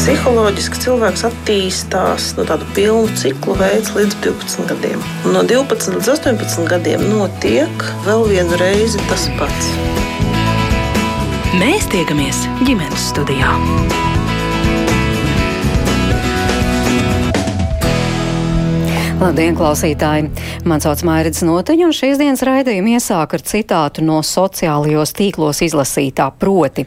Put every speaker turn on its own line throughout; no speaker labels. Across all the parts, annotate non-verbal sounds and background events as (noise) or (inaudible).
Psiholoģiski cilvēks attīstās no tāda pilna ciklu veids līdz 12 gadiem. Un no 12 līdz 18 gadiem notiek vēl vienu reizi tas pats.
Mēs tiekamies ģimenes studijā.
Labdien, klausītāji! Mans sauc Mairits Noteņa, un šīs dienas raidījumu iesāk ar citātu no sociālajos tīklos izlasītā proti.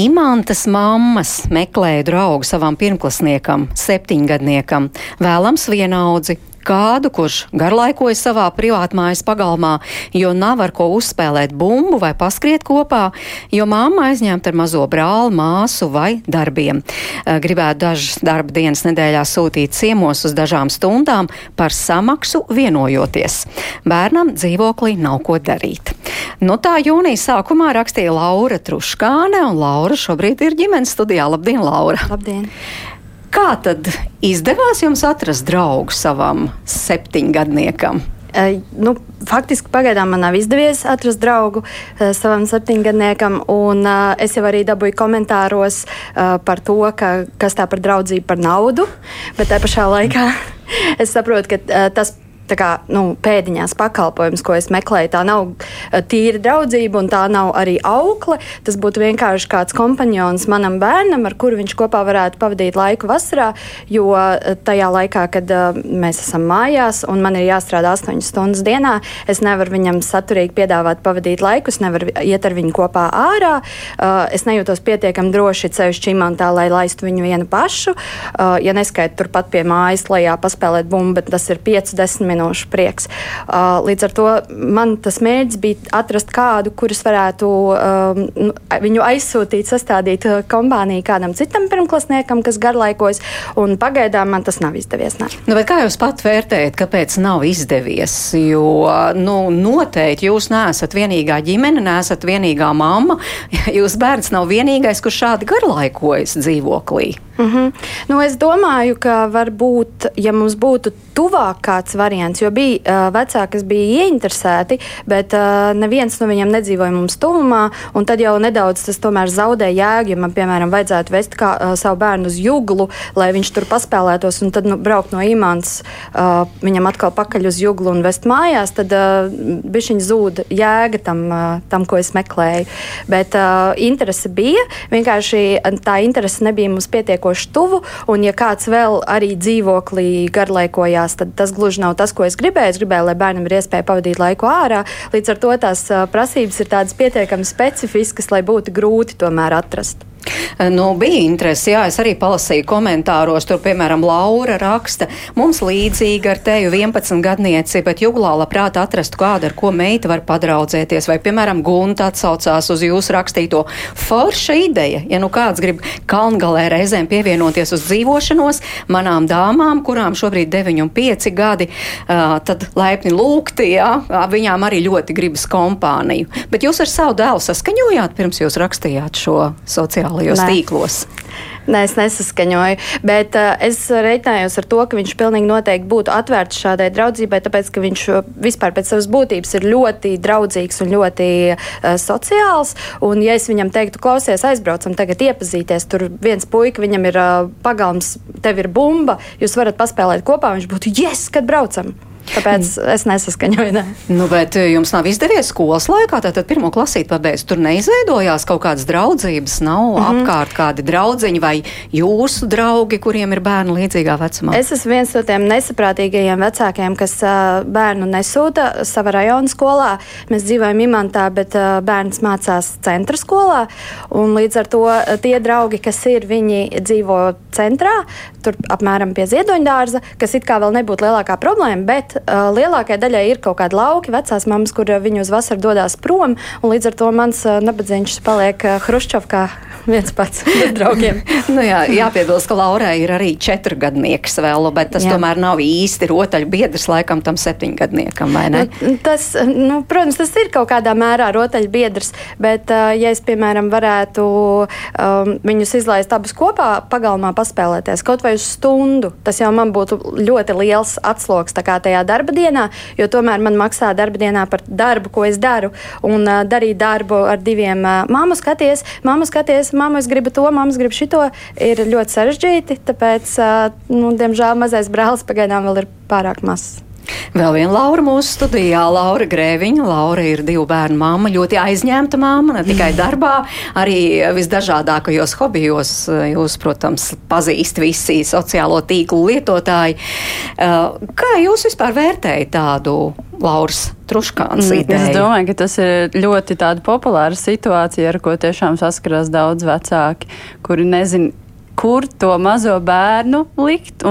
Imantas mammas meklēja draugu savam pirmklasniekam, septiņgadniekam, vēlams vienaudzi, kādu, kurš garlaikojas savā privātmājas pagalmā, jo nav ar ko uzspēlēt bumbu vai paskriet kopā, jo mamma aizņemta ar mazo brāli, māsu vai darbiem. Eh, gribētu dažas darba dienas nedēļā sūtīt ciemos uz dažām stundām par samaksu vienojoties. Bērnam dzīvoklī nav ko darīt. Nu, tā jūnija sākumā rakstīja Laura Truškāne, un Laura šobrīd ir ģimenes studijā. Labdien, Laura!
Labdien!
Kā tad izdevās jums atrast draugu savam septiņgadniekam?
Uh, nu, faktiski pagaidām man nav izdevies atrast draugu uh, savam septiņgadniekam, un uh, es jau arī dabūju komentāros par to, ka, kas tā par draudzību par naudu, bet tajā pašā laikā (laughs) es saprotu, ka tas kā, nu, pēdiņās pakalpojums, ko es meklēju. Tā nav eh, tīra draudzība, un tā nav arī aukle. Tas būtu vienkārši kāds kompanions manam bērnam, ar kuru viņš kopā varētu pavadīt laiku vasarā. Jo eh, tajā laikā, kad uh, mēs esam mājās un man ir jāstrādā 8 stundas dienā, es nevaru viņam saturīgi piedāvāt pavadīt laiku, es nevaru iet ar viņu kopā ārā. Uh, es nejūtos pietiekami droši ceļš čimantā, lai laistu viņu vienu pašu. Uh, ja neskaitu turpat pie mājas lejā paspēlēt bumbu, bet tas ir 5-10 minūtes salīdzinoši prieks. Uh, līdz ar to man tas mērķis bija atrast kādu, kurus varētu um, nu, viņu aizsūtīt, sastādīt uh, kompāniju kādam citam pirmklasniekam, kas garlaikojas, un pagaidām man tas nav izdevies. Ne.
Nu, kā jūs pat vērtējat, kāpēc nav izdevies? Jo nu, noteikti jūs neesat vienīgā ģimene, neesat vienīgā mamma. (laughs) Jūs bērns nav vienīgais, kurš šādi garlaikojas dzīvoklī.
Mm -hmm. nu, es domāju, ka varbūt, ja mums būtu tuvāk kāds variants, jo bija uh, vecāki, kas bija ieinteresēti, bet uh, neviens no viņiem nedzīvoja mums tuvumā, un tad jau nedaudz tas tomēr zaudē jēgu, ja man, piemēram, vajadzētu vest kā, uh, savu bērnu uz juglu, lai viņš tur paspēlētos, un tad nu, braukt no imants uh, viņam atkal pakaļ uz juglu un vest mājās, tad uh, bišķiņ zūd jēga tam, uh, tam, ko es meklēju. Bet uh, interese bija, vienkārši tā interese nebija mums pietiekoši pietiekoši tuvu, un ja kāds vēl arī dzīvoklī garlaikojās, tad tas gluži nav tas, ko es gribēju. Es gribēju, lai bērnam ir iespēja pavadīt laiku ārā. Līdz ar to tās prasības ir tādas pietiekami specifiskas, lai būtu grūti tomēr atrast.
Nu, bija interesi, jā, es arī palasīju komentāros, tur, piemēram, Laura raksta, mums līdzīgi ar teju 11 gadnieci, bet juglā labprāt atrastu kādu, ar ko meita var padraudzēties, vai, piemēram, Gunta atsaucās uz jūsu rakstīto. Forša ideja, ja nu kāds grib kalngalē reizēm pievienoties uz dzīvošanos, manām dāmām, kurām šobrīd 9 un 5 gadi, tad laipni lūgti, jā, viņām arī ļoti gribas kompāniju. Bet jūs ar savu dēlu saskaņojāt pirms jūs rakstījāt šo sociālo sociālajos Nē. tīklos?
Nē, es nesaskaņoju, bet uh, es reiķinājos ar to, ka viņš pilnīgi noteikti būtu atvērts šādai draudzībai, tāpēc, ka viņš uh, vispār pēc savas būtības ir ļoti draudzīgs un ļoti uh, sociāls. Un, ja es viņam teiktu, klausies, aizbraucam tagad iepazīties, tur viens puika, viņam ir uh, pagalms, tev ir bumba, jūs varat paspēlēt kopā, viņš būtu, yes, kad braucam! Tāpēc es nesaskaņoju. Ne.
Nu, bet eh, jums nav izdevies skolas laikā, tātad pirmo klasīti pabeigts. Tur neizveidojās kaut kādas draudzības, nav mm -hmm. apkārt kādi draudziņi vai jūsu draugi, kuriem ir bērni līdzīgā vecumā.
Es esmu viens no tiem nesaprātīgajiem vecākiem, kas uh, bērnu nesūta savā rajona skolā. Mēs dzīvojam Imantā, bet uh, bērns mācās centra skolā. Līdz ar to tie draugi, kas ir, viņi dzīvo centrā, tur apmēram pie ziedoņdārza, kas it kā vēl nebūtu lielākā problēma, bet uh, lielākajai daļai ir kaut kādi lauki, vecās mammas, kur viņi uz vasaru dodas prom, un līdz ar to mans uh, nabadzīgs paliek uh, Hruščovkā (laughs) viens pats (laughs) bez draugiem. (laughs)
nu jā, jāpiebilst, ka Laurai ir arī četrgadnieks vēl, bet tas jā. tomēr nav īsti rotaļbiedrs laikam tam septiņgadniekam, vai ne?
Nu, tas, nu, protams, tas ir kaut kādā mērā rotaļbiedrs, bet uh, ja es, piemēram, varētu um, viņus izlaist abus kopā pagalmā paspēlēties kaut vai uz stundu, tas jau man būtu ļoti liels atsloks tajā darba dienā, jo tomēr man maksā darba dienā par darbu, ko es daru. Un uh, darīt darbu ar diviem uh, māmu skaties, māmu skaties, māmu es gribu to, māmu es gribu šito, ir ļoti sarežģīti. Tāpēc, uh, nu, diemžēl, mazais brālis pagaidām vēl ir pārāk mazs.
Vēl viena Laura mūsu studijā, Laura Grēviņa. Laura ir divu bērnu mamma, ļoti aizņemta mamma, ne tikai darbā, arī visdažādākajos hobijos. Jūs, protams, pazīst visi sociālo tīklu lietotāji. Uh, kā jūs vispār vērtējat tādu Lauras Truškāns
mm,
ideju?
Es domāju, ka tas ir ļoti populāra situācija, ar ko tiešām saskarās daudz vecāki, kuri nezina kur to mazo bērnu likt.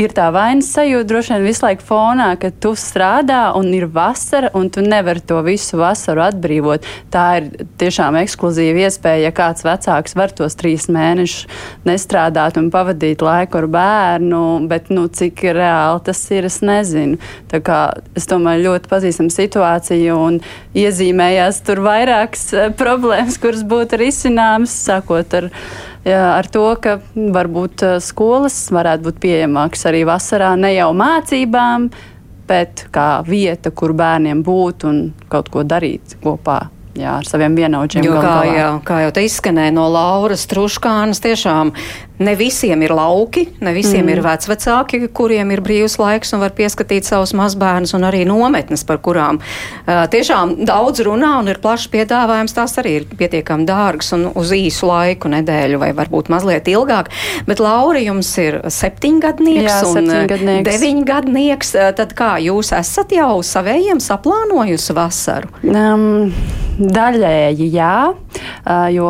Ir tā vainas sajūta droši vien visu laiku fonā, ka tu strādā un ir vasara, un tu nevari to visu vasaru atbrīvot. Tā ir tiešām ekskluzīva iespēja, ja kāds vecāks var tos trīs mēnešus nestrādāt un pavadīt laiku ar bērnu, bet nu, cik reāli tas ir, es nezinu. Tā kā, es domāju, ļoti pazīstama situācija un iezīmējās tur vairākas eh, problēmas, kuras būtu risināmas, sākot ar ar to, ka varbūt eh, skolas varētu būt pieejamākas arī vasarā ne jau mācībām, bet kā vieta, kur bērniem būt un kaut ko darīt kopā jā, ar saviem vienaudžiem.
Jo, kā, jā, kā jau te izskanēja no Lauras Truškānas, tiešām ne visiem ir lauki, ne visiem mm. ir vecvecāki, kuriem ir brīvs laiks un var pieskatīt savus mazbērnus, un arī nometnes, par kurām uh, tiešām daudz runā un ir plašs piedāvājums. Tās arī ir pietiekami dārgas un uz īsu laiku, nedēļu vai varbūt mazliet ilgāk. Bet Laura jums ir septiņgadnieks Jā, un septiņgadnieks. deviņgadnieks. Tad kā jūs esat jau savējiem saplānojusi vasaru?
Um, daļēji jā, uh, jo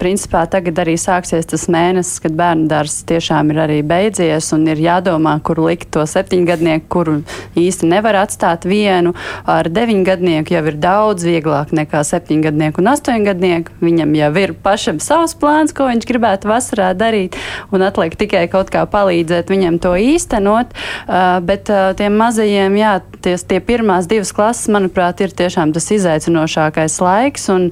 principā tagad arī sāksies tas mēnesis, kad bērnu dārzs tiešām ir arī beidzies un ir jādomā, kur likt to septiņgadnieku, kuru īsti nevar atstāt vienu. Ar deviņgadnieku jau ir daudz vieglāk nekā septiņgadnieku un astoņgadnieku. Viņam jau ir pašam savs plāns, ko viņš gribētu vasarā darīt, un atliek tikai kaut kā palīdzēt viņam to īstenot. Uh, bet uh, tiem mazajiem, jā, ties, tie pirmās divas klases, manuprāt, ir tiešām tas izaicinošākais laiks. Un,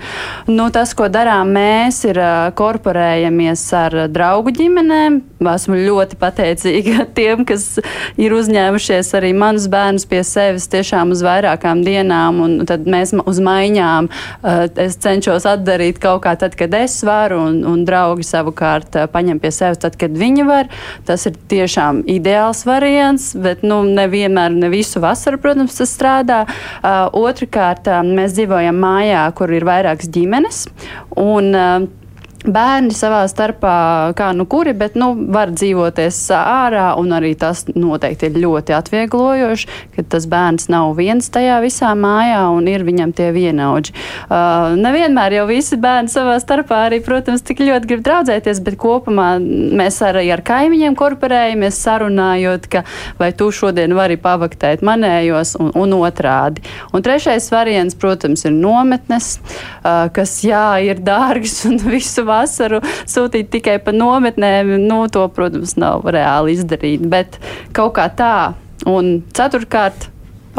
nu, tas, ko darām mēs, ir korporējamies ar draugu ģimenēm. Esmu ļoti pateicīga (laughs) tiem, kas ir uzņēmušies arī manus bērnus pie sevis tiešām uz vairākām dienām, un tad mēs uz maiņām es cenšos atdarīt kaut kā tad, kad es varu, un, un draugi savukārt paņem pie sevis tad, kad viņi var. Tas ir tiešām ideāls variants, bet nu, nevienmēr, ne visu vasaru, protams, tas strādā. Uh, Otrakārt, mēs dzīvojam mājā, kur ir vairākas ģimenes. Un, uh, bērni savā starpā, kā nu kuri, bet nu, var dzīvoties ārā, un arī tas noteikti ir ļoti atvieglojoši, ka tas bērns nav viens tajā visā mājā un ir viņam tie vienaudži. Uh, nevienmēr jau visi bērni savā starpā arī, protams, tik ļoti grib draudzēties, bet kopumā mēs arī ar kaimiņiem korporējamies sarunājot, ka vai tu šodien vari pavaktēt manējos un, un otrādi. Un trešais variants, protams, ir nometnes, uh, kas jā, ir dārgas un (laughs) visu vasaru sūtīt tikai pa nometnēm, nu, to, protams, nav reāli izdarīt. Bet kaut kā tā. Un ceturkārt,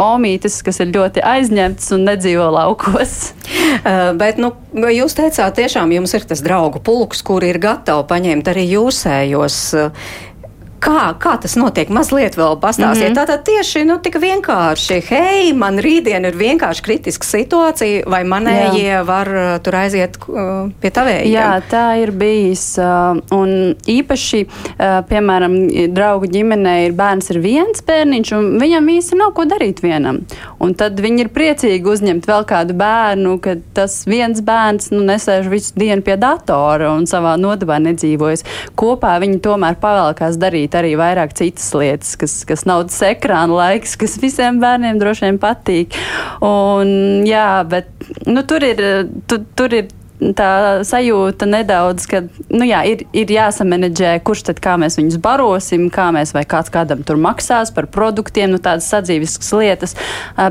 omītes, kas ir ļoti aizņemtas un nedzīvo laukos.
Uh, (laughs) bet, nu, jūs teicāt, tiešām jums ir tas draugu pulks, kur ir gatavi paņemt arī jūsējos. Uh, Kā, kā tas notiek? Mazliet vēl pastāstiet. Mm -hmm. Tātad tieši nu, tik vienkārši, hei, man rītdien ir vienkārši kritiska situācija, vai manējie Jā. var uh, tur aiziet uh, pie tavējiem?
Jā, tā ir bijis. Uh, un īpaši, uh, piemēram, draugu ģimenē ir bērns ir viens bērniņš, un viņam īsti nav ko darīt vienam. Un tad viņi ir priecīgi uzņemt vēl kādu bērnu, kad tas viens bērns nu, nesēž visu dienu pie datora un savā nodabā nedzīvojas. Kopā viņi tomēr pavēlkās darīt darīt arī vairāk citas lietas, kas, kas nav tas ekrāna laiks, kas visiem bērniem droši vien patīk. Un, jā, bet nu, tur ir. Tu, tur ir tā sajūta nedaudz, ka nu jā, ir, ir jāsamanedžē, kurš tad kā mēs viņus barosim, kā mēs vai kāds kādam tur maksās par produktiem, nu tādas sadzīviskas lietas.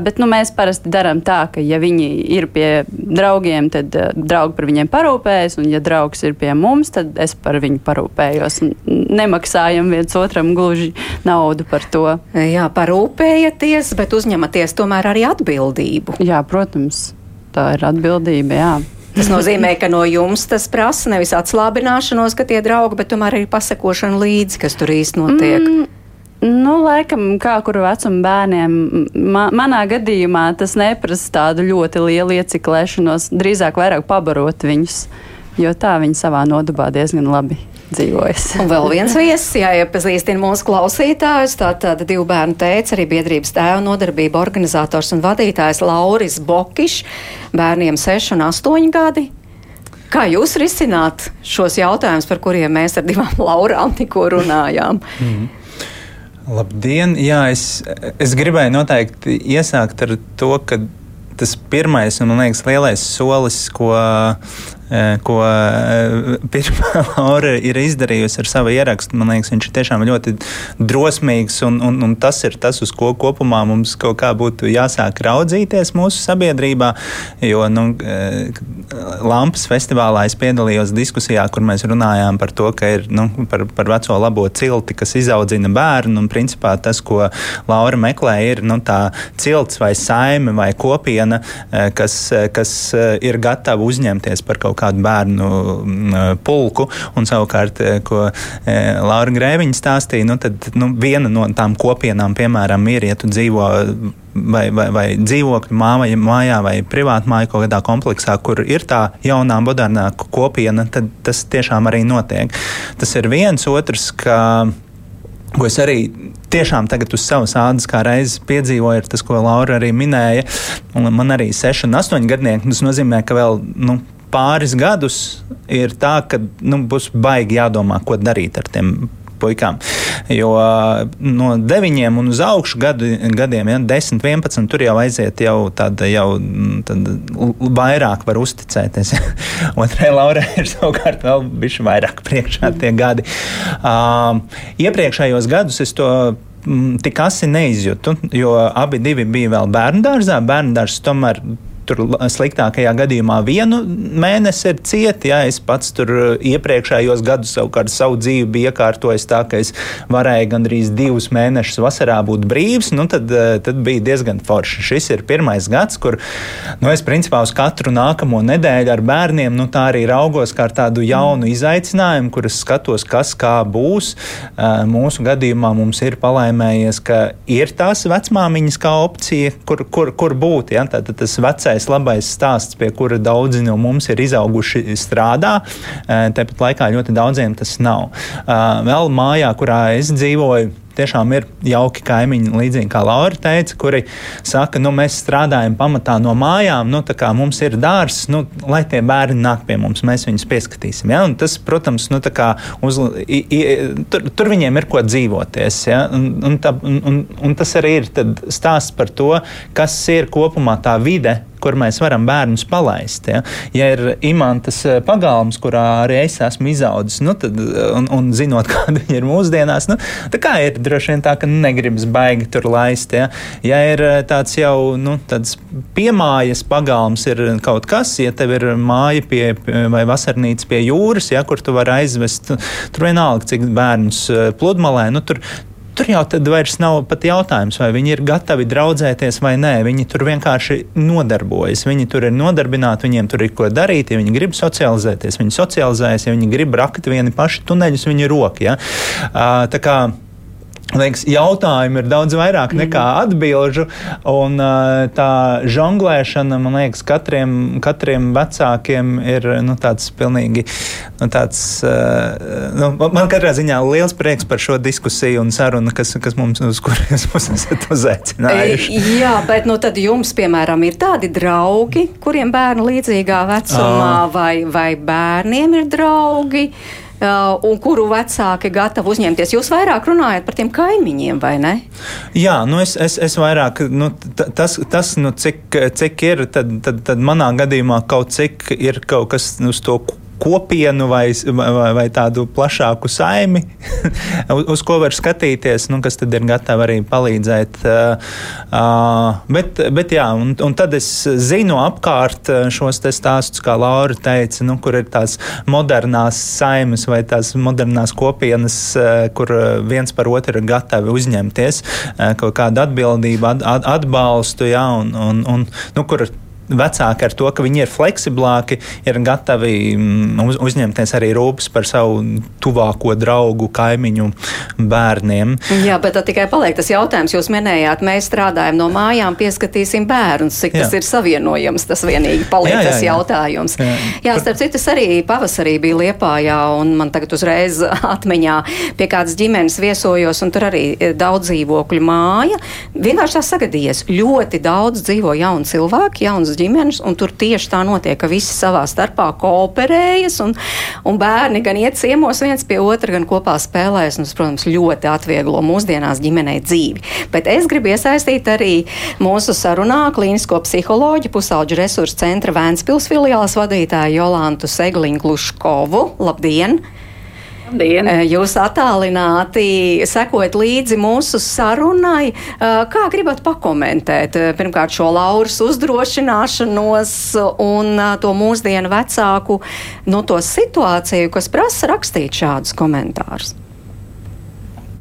Bet nu, mēs parasti darām tā, ka ja viņi ir pie draugiem, tad draugi par viņiem parūpējas, un ja draugs ir pie mums, tad es par viņu parūpējos. Nemaksājam viens otram gluži naudu par to.
Jā, parūpējaties, bet uzņematies tomēr arī atbildību.
Jā, protams, tā ir atbildība. Jā.
Tas nozīmē, ka no jums tas prasa nevis atslābināšanos, ka tie draugi, bet tomēr arī pasekošana līdzi, kas tur īsti notiek. Mm.
Nu, laikam, kā kuru vecumu bērniem, ma manā gadījumā tas neprasa tādu ļoti lielu ieciklēšanos, drīzāk vairāk pabarot viņus, jo tā viņi savā nodabā diezgan labi dzīvojas.
Un vēl viens viesis, jāiepazīstina mūsu klausītājus. Tātad divu bērnu teica arī biedrības tēva nodarbība organizators un vadītājs Lauris Bokišs, bērniem 6 un 8 gadi. Kā jūs risināt šos jautājumus, par kuriem mēs ar divām (laughs) Laurām tikko runājām? Mm.
Labdien! Jā, es, es gribēju noteikti iesākt ar to, ka tas pirmais un, man liekas, lielais solis, ko ko eh, pirmā (laughs) Laura ir izdarījusi ar savu ierakstu. Man liekas, viņš ir tiešām ļoti drosmīgs, un, un, un tas ir tas, uz ko kopumā mums kaut kā būtu jāsāk raudzīties mūsu sabiedrībā. Jo nu, eh, Lampas festivālā es piedalījos diskusijā, kur mēs runājām par to, ka ir nu, par, par veco labo cilti, kas izaudzina bērnu, un principā tas, ko Laura meklē, ir nu, tā cilts vai saime vai kopiena, kas, kas ir gatava uzņemties par kaut kaut kādu bērnu mm, pulku. Un savukārt, ko Laura Grēviņa stāstīja, nu, tad nu, viena no tām kopienām, piemēram, ir, ja tu dzīvo vai, vai, vai dzīvokļu māja, mājā vai privātu māju kaut kādā kompleksā, kur ir tā jaunā, modernā kopiena, tad tas tiešām arī notiek. Tas ir viens otrs, ka ko es arī tiešām tagad uz savas ādas kā reizes piedzīvoju, ir tas, ko Laura arī minēja. Man arī ir 6 un 8 gadnieki. Tas nozīmē, ka vēl nu, pāris gadus ir tā, ka nu, būs baigi jādomā, ko darīt ar tiem puikām. Jo no 9 un uz augšu gadu, gadiem, ja, 10, 11, tur jau aiziet, jau tāda jau tāda vairāk var uzticēties. (laughs) Otrai Laurai ir savukārt vēl bišķi vairāk priekšā tie gadi. Uh, iepriekšējos gadus es to tik asi neizjūtu, jo abi bija vēl bērnu dārzā. Bērnu dārzs tomēr tur sliktākajā gadījumā vienu mēnesi ir cieti. Ja es pats tur iepriekšējos gadus savukārt savu dzīvi biju iekārtojis tā, ka es varēju gandrīz divus mēnešus vasarā būt brīvs, nu tad, eh, tad bija diezgan forši. Šis ir pirmais gads, kur nu, es principā uz katru nākamo nedēļu ar bērniem nu, tā arī raugos kā tādu jaunu izaicinājumu, kur es skatos, kas kā būs. Eh, mūsu gadījumā mums ir palaimējies, ka ir tās vecmāmiņas kā opcija, kur, kur, kur būt. Ja? Tātad tas vecais īstais labais stāsts, pie kura daudzi no mums ir izauguši, strādā. Eh, tāpat laikā ļoti daudziem tas nav. Eh, vēl mājā, kurā es dzīvoju, tiešām ir jauki kaimiņi, līdzīgi kā Laura teica, kuri saka, nu, mēs strādājam pamatā no mājām, nu, tā kā mums ir dārsts, nu, lai tie bērni nāk pie mums, mēs viņus pieskatīsim. Ja? Un tas, protams, nu, uz, i, i, tur, tur viņiem ir ko dzīvoties. Ja? Un, un, tā, un, un tas arī ir stāsts par to, kas ir kopumā tā vide, kur mēs varam bērnus palaist. Ja, ja ir imantas eh, pagalms, kurā arī es esmu izaudzis, nu, tad, un, un zinot, (laughs) kāda ir mūsdienās, nu, tā kā ir droši vien tā, ka negribas baigi tur laist. Ja, ja ir eh, tāds jau nu, tāds piemājas pagalms, ir kaut kas, ja tev ir māja pie, vai vasarnīca pie jūras, ja, kur tu vari aizvest, tur vienalga, cik bērnus eh, pludmalē. Nu, tur, Tur jau tad vairs nav pat jautājums, vai viņi ir gatavi draudzēties vai nē. Viņi tur vienkārši nodarbojas. Viņi tur ir nodarbināti, viņiem tur ir ko darīt. Ja viņi grib socializēties, viņi socializējas. Ja viņi grib rakt vieni paši tuneļus, viņi rok. Ja? Uh, Liekas, jautājumi ir daudz vairāk nekā mhm. atbildžu. Un, tā žonglēšana, man liekas, katriem, katriem vecākiem ir nu, tāds pilnīgi. Nu, tāds, nu, man katrā ziņā liels prieks par šo diskusiju un sarunu, kas, kas mums, uz kuriem (laughs) mums esat uzaicinājuši.
Jā, bet nu, tad jums, piemēram, ir tādi draugi, kuriem bērnu līdzīgā vecumā, oh. vai, vai bērniem ir draugi? Uh, un kuru vecāki gatavi uzņemties. Jūs vairāk runājat par tiem kaimiņiem, vai ne?
Jā, nu es, es, es vairāk, nu, tas, tas nu, cik, cik ir, tad, tad, tad manā gadījumā kaut cik ir kaut kas uz to kopienu vai, vai, vai tādu plašāku saimi, (laughs) uz ko var skatīties, nu, kas tad ir gatavi arī palīdzēt. Uh, bet, bet jā, un, un tad es zinu apkārt šos stāstus, kā Laura teica, nu, kur ir tās modernās saimes vai tās modernās kopienas, kur viens par otru ir gatavi uzņemties kaut kādu atbildību, at, at, atbalstu, jā, un, un, un nu, kur vecāki ar to, ka viņi ir fleksiblāki, ir gatavi mm, uz, uzņemties arī rūpes par savu tuvāko draugu, kaimiņu bērniem.
Jā, bet tikai paliek tas jautājums, jūs minējāt, mēs strādājam no mājām, pieskatīsim bērnus, cik jā. tas ir savienojams, tas vienīgi paliek jā, jā, jā. tas jautājums. Jā, jā starp citu, es arī pavasarī biju Liepājā, un man tagad uzreiz (laughs) atmiņā pie kādas ģimenes viesojos, un tur arī daudz dzīvokļu māja. Vienkārši tā sagadījies. Ļoti daudz dzīvo jaunu cilvēku, jaunas ģimenes, un tur tieši tā notiek, ka visi savā starpā kooperējas, un, un bērni gan iet ciemos viens pie otra, gan kopā spēlējas. Un, tas, protams, ļoti atvieglo mūsdienās ģimenei dzīvi. Bet es gribu iesaistīt arī mūsu sarunā klīnisko psiholoģiju, pusauģu resursu centra Vēnspils filiālas vadītāju Jolantu Segliņu Kluškovu. Labdien!
Labdien.
Eh, jūs attālināti sekojat līdzi mūsu sarunai. Eh, kā gribat pakomentēt eh, pirmkārt šo Lauras uzdrošināšanos un to mūsdienu vecāku no to situāciju, kas prasa rakstīt šādus komentārus?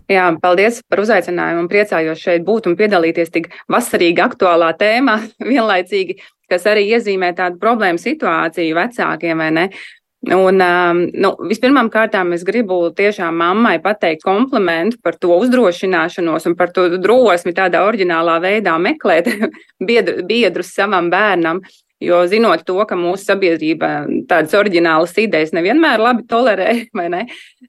Jā, paldies par uzaicinājumu un priecājos šeit būt un piedalīties tik vasarīgi aktuālā tēmā (laughs) vienlaicīgi, kas arī iezīmē tādu problēmu situāciju vecākiem, vai ne? Un, um, nu, vispirmām kārtām es gribu tiešām mammai pateikt komplimentu par to uzdrošināšanos un par to drosmi tādā oriģinālā veidā meklēt (laughs) biedru, biedrus savam bērnam. Jo zinot to, ka mūsu sabiedrība tādas oriģinālas idejas nevienmēr labi tolerē, (laughs) ne,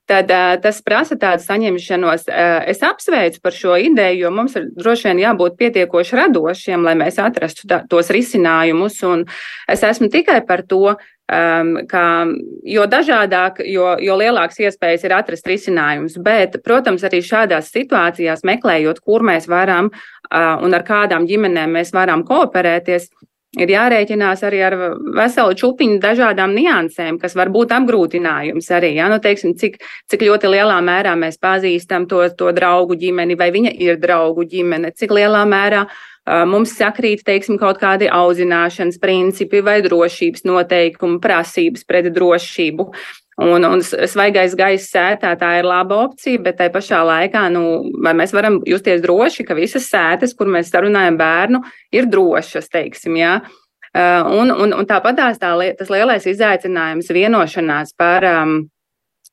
tad uh, tas prasa tādu saņemšanos. Uh, es apsveicu par šo ideju, jo mums ir droši vien jābūt pietiekoši radošiem, lai mēs atrastu tā, tos risinājumus. Un es esmu tikai par to, Um, ka, jo dažādāk, jo, jo lielāks iespējas ir atrast risinājumus. Bet, protams, arī šādās situācijās meklējot, kur mēs varam uh, un ar kādām ģimenēm mēs varam kooperēties, ir jārēķinās arī ar veselu čupiņu dažādām niansēm, kas var būt apgrūtinājums arī. Ja? Nu, teiksim, cik, cik ļoti lielā mērā mēs pazīstam to, to draugu ģimeni, vai viņa ir draugu ģimene, cik lielā mērā uh, mums sakrīt, teiksim, kaut kādi audzināšanas principi vai drošības noteikumi, prasības pret drošību. Un, un svaigais gaiss sētā tā ir laba opcija, bet tai pašā laikā, nu, vai mēs varam justies droši, ka visas sētas, kur mēs sarunājam bērnu, ir drošas, teiksim, jā. Un, un, un tāpat tās tā, tas lielais izaicinājums vienošanās par um,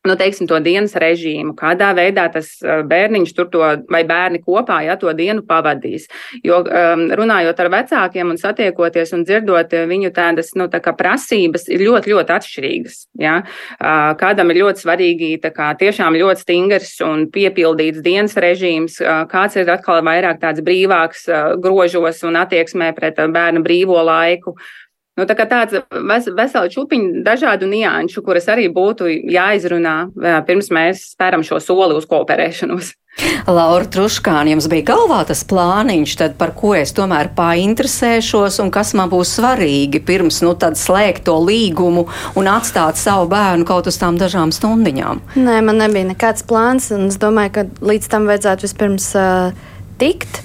nu, teiksim, to dienas režīmu, kādā veidā tas uh, bērniņš tur to, vai bērni kopā, ja to dienu pavadīs. Jo um, runājot ar vecākiem un satiekoties un dzirdot uh, viņu tādas, nu, tā kā prasības ir ļoti, ļoti atšķirīgas. Ja? Uh, kādam ir ļoti svarīgi, tā kā tiešām ļoti stingrs un piepildīts dienas režīms, kāds ir atkal vairāk tāds brīvāks grožos un attieksmē pret bērnu brīvo laiku. Nu, tā kā tāds ves, vesela čupiņa dažādu nianšu, kuras arī būtu jāizrunā, pirms mēs spēram šo soli uz kooperēšanos. (laughs)
Laura Truškāna, jums bija galvā tas plāniņš, tad par ko es tomēr painteresēšos un kas man būs svarīgi pirms nu, slēgt to līgumu un atstāt savu bērnu kaut uz tām dažām stundiņām?
Nē, man nebija nekāds plāns, un es domāju, ka līdz tam vajadzētu vispirms uh, tikt.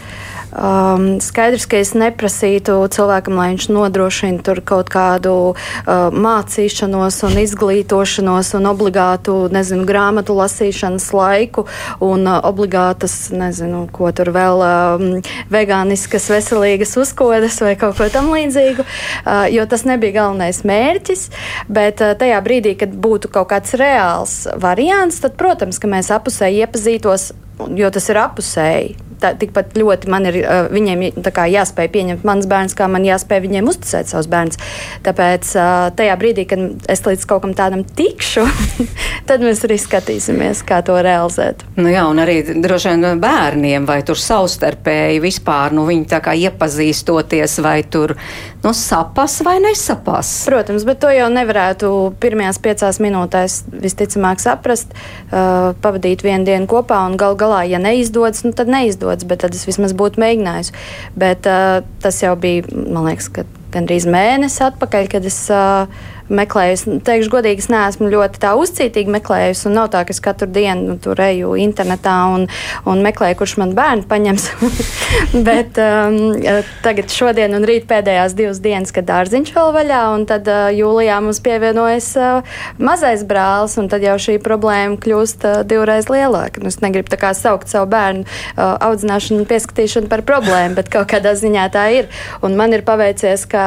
Um, skaidrs, ka es neprasītu cilvēkam, lai viņš nodrošina tur kaut kādu uh, mācīšanos un izglītošanos un obligātu, nezinu, grāmatu lasīšanas laiku un uh, obligātas, nezinu, ko tur vēl, um, vegāniskas, veselīgas uzkodas vai kaut ko tam līdzīgu, uh, jo tas nebija galvenais mērķis, bet uh, tajā brīdī, kad būtu kaut kāds reāls variants, tad, protams, ka mēs apusēji iepazītos, jo tas ir apusēji tā, tikpat ļoti man ir uh, viņiem kā, jāspēj pieņemt mans bērns, kā man jāspēj viņiem uzticēt savus bērnus. Tāpēc uh, tajā brīdī, kad es līdz kaut kam tādam tikšu, (laughs) tad mēs arī skatīsimies, kā to realizēt.
Nu jā, un arī droši vien bērniem, vai tur savstarpēji vispār nu, viņi tā kā iepazīstoties, vai tur nu, sapas vai nesapas.
Protams, bet to jau nevarētu pirmajās piecās minūtēs visticamāk saprast, uh, pavadīt vienu dienu kopā un gal galā, ja neizdodas, nu, tad neizdodas izdodas, bet tad es vismaz būtu mēģinājusi. Bet uh, tas jau bija, man liekas, gandrīz mēnesis atpakaļ, kad es uh, meklējusi. Teikšu, godīgi, es neesmu ļoti tā uzcītīgi meklējusi, nav tā, ka es katru dienu nu, tur eju internetā un, un meklēju, kurš man bērnu paņems. (laughs) Bet um, tagad šodien un rīt pēdējās divas dienas, kad dārziņš vēl vaļā, un tad uh, jūlijā mums pievienojas uh, mazais brālis, un tad jau šī problēma kļūst uh, divreiz lielāka. Nu, es negribu tā kā saukt savu bērnu uh, audzināšanu un pieskatīšanu par problēmu, bet kaut kādā ziņā tā ir. Un man ir paveicies, ka,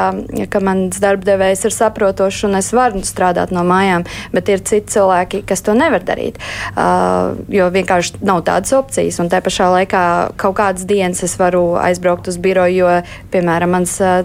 ka mans darbdevējs ir saprotošs un es varu strādāt no mājām, bet ir citi cilvēki, kas to nevar darīt, uh, jo vienkārši nav tādas opcijas. Un te pašā laikā kaut kādas dienas es varu aizbraukt uz biroju, jo, piemēram, mans uh,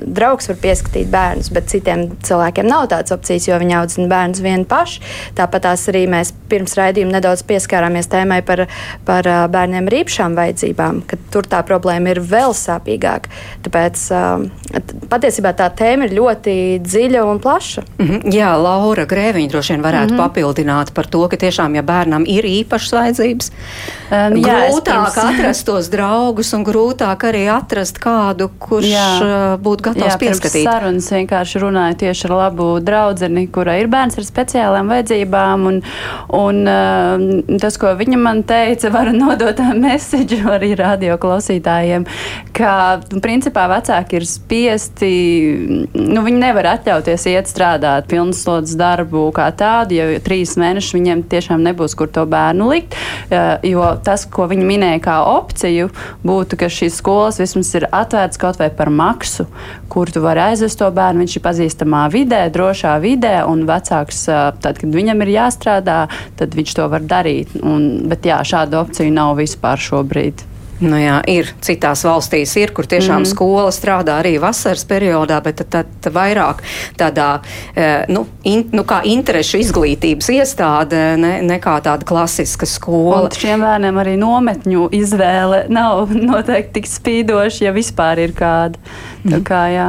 draugs var pieskatīt bērnus, bet citiem cilvēkiem nav tādas opcijas, jo viņi audzina bērnus vieni paši. Tāpat arī mēs pirms raidījuma nedaudz pieskārāmies tēmai par, par uh, bērniem ar īpašām vajadzībām, ka tur tā problēma ir vēl sāpīgāka. Tāpēc uh, patiesībā tā tēma ir ļoti dziļa un plaša.
Mm -hmm. Jā, Laura Grēviņa droši vien varētu mm -hmm. papildināt par to, ka tiešām, ja bērnam ir īpašas vajadzības, um, grūtāk jā, atrast tos draugus un grūtāk arī atrast kādu, kurš jā. būtu gatavs jā, pieskatīt.
Sarunas vienkārši runāja tieši ar labu draudzeni, kurai ir bērns ar speciālām vajadzībām, un, un uh, tas, ko viņa man teica, var nodot (laughs) mēsīģu arī radio klausītājiem, ka, principā, vecāki ir spiesti, nu, viņi nevar atļauties iet strādāt pilnslodzes darbu kā tādu, ja trīs mēnešus viņiem tiešām nebūs, kur to bērnu likt, jo tas, ko viņi minēja kā opciju, būtu, ka šīs skolas vismaz ir atvērts kaut vai par maksu, kur tu vari aizvest to bērnu, viņš ir pazīstamā vidē, drošā vidē, un vecāks, tad, kad viņam ir jāstrādā, tad viņš to var darīt. Un, bet jā, šāda opcija nav vispār šobrīd.
Nu jā, ir citās valstīs, ir, kur tiešām mm. skola strādā arī vasaras periodā, bet tad, tad, tad vairāk tādā, eh, nu, in, nu kā interešu izglītības iestāde, ne, nekā tāda klasiska skola.
Un šiem bērniem arī nometņu izvēle nav (laughs) noteikti tik spīdoša, ja vispār ir kāda. Tā kā, jā.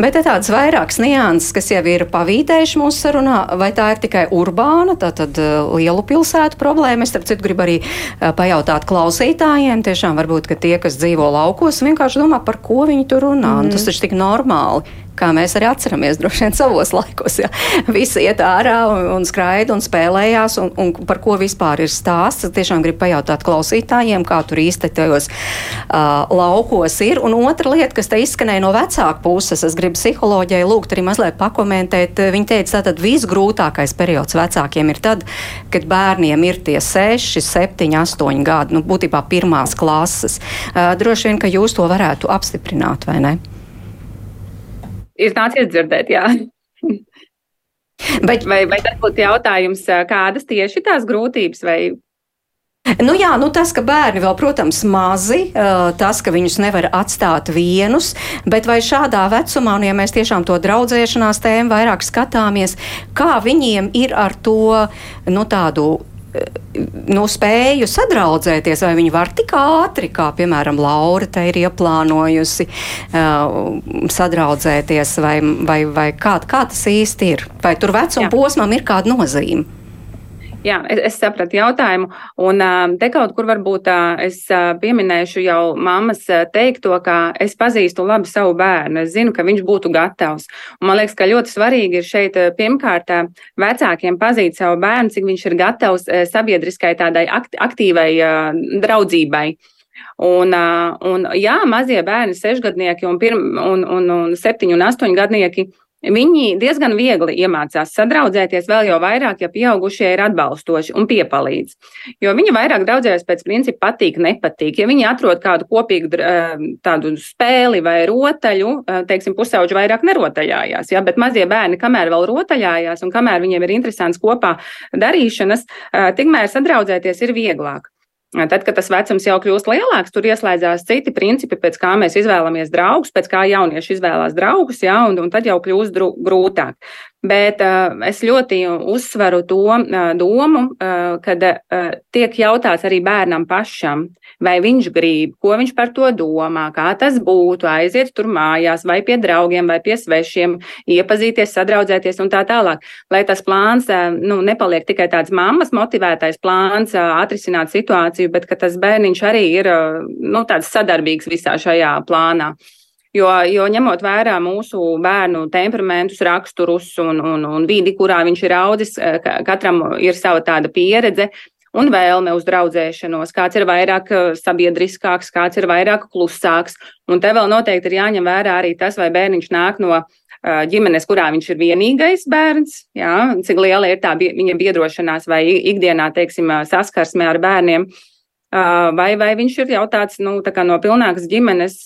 Bet ir tādas vairākas nianses, kas jau ir pavīdējuši mūsu sarunā, vai tā ir tikai urbāna, tātad eh, lielu pilsētu problēma. Es, starp citu, gribu arī eh, pajautāt klausītājiem, tiešām varbūt, ka tie, kas dzīvo laukos, vienkārši domā, par ko viņi tur runā. Mm. Tas taču tik normāli kā mēs arī atceramies droši vien savos laikos. Ja. Visi iet ārā un, un skraida un spēlējās, un, un par ko vispār ir stāsts. Es tiešām gribu pajautāt klausītājiem, kā tur īsti tajos uh, laukos ir. Un otra lieta, kas te izskanēja no vecāku puses, es gribu psiholoģijai lūgt arī mazliet pakomentēt. Viņa teica, ka visgrūtākais periods vecākiem ir tad, kad bērniem ir tie 6, 7, 8 gadi, nu, būtībā pirmās klases. Uh, droši vien, ka jūs to varētu apstiprināt, vai ne?
Ir nācies dzirdēt, jā. Bet, vai, vai tas būtu jautājums, kādas tieši tās grūtības vai
Nu jā, nu tas, ka bērni vēl, protams, mazi, tas, ka viņus nevar atstāt vienus, bet vai šādā vecumā, nu ja mēs tiešām to draudzēšanās tēmu vairāk skatāmies, kā viņiem ir ar to, nu tādu nu, spēju sadraudzēties, vai viņi var tik ātri, kā piemēram Laura te ir ieplānojusi uh, sadraudzēties, vai, vai, vai kā, kā tas īsti ir? Vai tur vecuma posmam ir kāda nozīme?
Jā, es, es sapratu jautājumu. Un te kaut kur varbūt es pieminēšu jau mammas teikto, ka es pazīstu labi savu bērnu. Es zinu, ka viņš būtu gatavs. Un man liekas, ka ļoti svarīgi ir šeit pirmkārt vecākiem pazīt savu bērnu, cik viņš ir gatavs sabiedriskai tādai aktīvai draudzībai. Un, un jā, mazie bērni, sešgadnieki un, pirm, un, un, un septiņu un astoņu gadnieki Viņi diezgan viegli iemācās sadraudzēties, vēl jau vairāk, ja pieaugušie ir atbalstoši un piepalīdz. Jo viņi vairāk draudzējas pēc principa patīk, nepatīk. Ja viņi atrod kādu kopīgu eh, tādu spēli vai rotaļu, eh, teiksim, pusauģi vairāk nerotaļājās, ja? bet mazie bērni, kamēr vēl rotaļājās un kamēr viņiem ir interesants kopā darīšanas, eh, tikmēr sadraudzēties ir vieglāk. Tad, kad tas vecums jau kļūst lielāks, tur ieslēdzās citi principi, pēc kā mēs izvēlamies draugus, pēc kā jaunieši izvēlās draugus, jā, un, un tad jau kļūst grūtāk. Bet uh, es ļoti uzsveru to uh, domu, uh, kad uh, tiek jautāts arī bērnam pašam, vai viņš grib, ko viņš par to domā, kā tas būtu, aiziet tur mājās, vai pie draugiem, vai pie svešiem, iepazīties, sadraudzēties un tā tālāk. Lai tas plāns uh, nu, nepaliek tikai tāds mammas motivētais plāns uh, atrisināt situāciju, bet ka tas bērniņš arī ir uh, nu, tāds sadarbīgs visā šajā plānā. Jo, jo ņemot vērā mūsu bērnu temperamentus, raksturus un, un, un vidi, kurā viņš ir audzis, katram ir sava tāda pieredze, un vēlme uz draudzēšanos, kāds ir vairāk sabiedriskāks, kāds ir vairāk klusāks. Un te vēl noteikti ir jāņem vērā arī tas, vai bērniņš nāk no ģimenes, kurā viņš ir vienīgais bērns, jā, cik liela ir tā viņa biedrošanās vai ikdienā, teiksim, saskarsme ar bērniem. Vai, vai viņš ir jau tāds nu, tā no pilnākas ģimenes,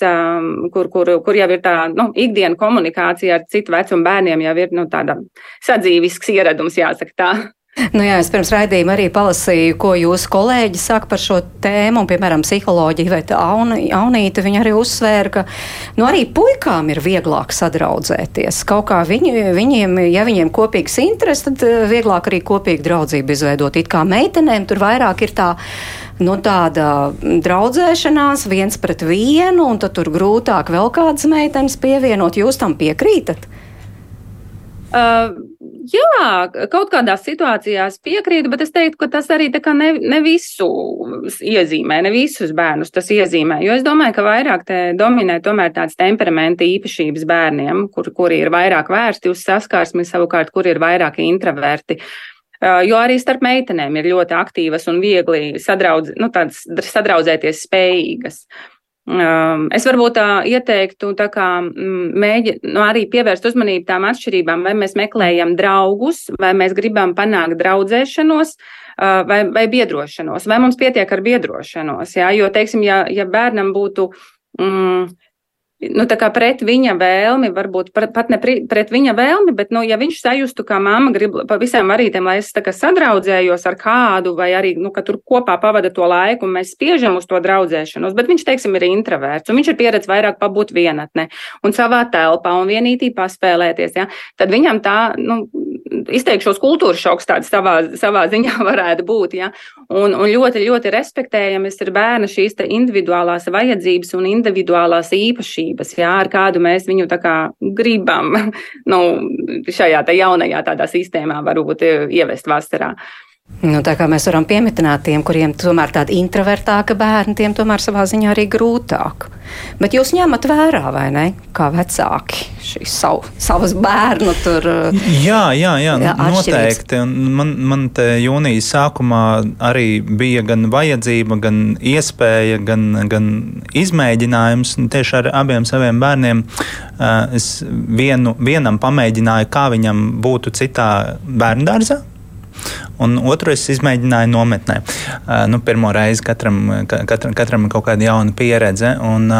kur, kur, kur jau ir tā nu, ikdiena komunikācija ar citu vecumu bērniem, jau ir nu, tāda sadzīvisks ieradums, jāsaka tā.
Nu jā, es pirms raidījuma arī palasīju, ko jūsu kolēģi saka par šo tēmu, un, piemēram, psiholoģija vai Aunīta, viņa arī uzsvēra, ka nu, arī puikām ir vieglāk sadraudzēties. Kaut kā viņi, viņiem, ja viņiem kopīgs interesi, tad eh, vieglāk arī kopīgu draudzību izveidot. It kā meitenēm tur vairāk ir tā nu, tāda draudzēšanās viens pret vienu, un tad tur grūtāk vēl kādas meitenes pievienot. Jūs tam piekrītat?
Uh, jā, kaut kādās situācijās piekrītu, bet es teiktu, ka tas arī ne, ne visu iezīmē, ne visus bērnus tas iezīmē. Jo es domāju, ka vairāk dominē tomēr tādas temperamenta īpašības bērniem, kur, kuri ir vairāk vērsti uz saskarsmi, savukārt, kur ir vairāk introverti. Uh, jo arī starp meitenēm ir ļoti aktīvas un viegli sadraudz, nu, sadraudzēties spējīgas. Uh, es varbūt tā ieteiktu tā kā mm, mēģi, nu, arī pievērst uzmanību tām atšķirībām, vai mēs meklējam draugus, vai mēs gribam panākt draudzēšanos, vai, vai biedrošanos, vai mums pietiek ar biedrošanos. Jā? Jo, teiksim, ja, ja bērnam būtu. Mm, nu, pret viņa vēlmi, varbūt pat ne pret viņa vēlmi, bet, nu, ja viņš sajustu, kā mamma grib pa visām varītēm, lai es sadraudzējos ar kādu, vai arī, nu, ka tur kopā pavada to laiku, un mēs spiežam uz to draudzēšanos, bet viņš, teiksim, ir introverts, un viņš ir pieredzējis vairāk pabūt vienatnē un savā telpā un vienītī paspēlēties, ja, tad viņam tā, nu, izteikšos kultūras šoks tāds savā, savā ziņā (laughs) varētu būt, ja, un, un ļoti, ļoti respektējamas ir bērna šīs individuālās vajadzības un individuālās īpašības jā, ar kādu mēs viņu tā kā gribam (laughs) nu, šajā jaunajā tādā sistēmā varbūt ievest vasarā.
Nu, tā kā mēs varam pieminēt tiem, kuriem tomēr tāda introvertāka bērna, tiem tomēr savā ziņā arī grūtāk. Bet jūs ņemat vērā, vai ne, kā vecāki šīs savu, savas bērnu tur?
Jā, jā, jā, jā noteikti. Un man, man te jūnijas sākumā arī bija gan vajadzība, gan iespēja, gan, gan izmēģinājums. Tieši ar abiem saviem bērniem es vienu, vienam pamēģināju, kā viņam būtu citā bērndārzā un otru es izmēģināju nometnē. Uh, nu, pirmo reizi katram, katram, katram ir kaut kāda jauna pieredze. Un,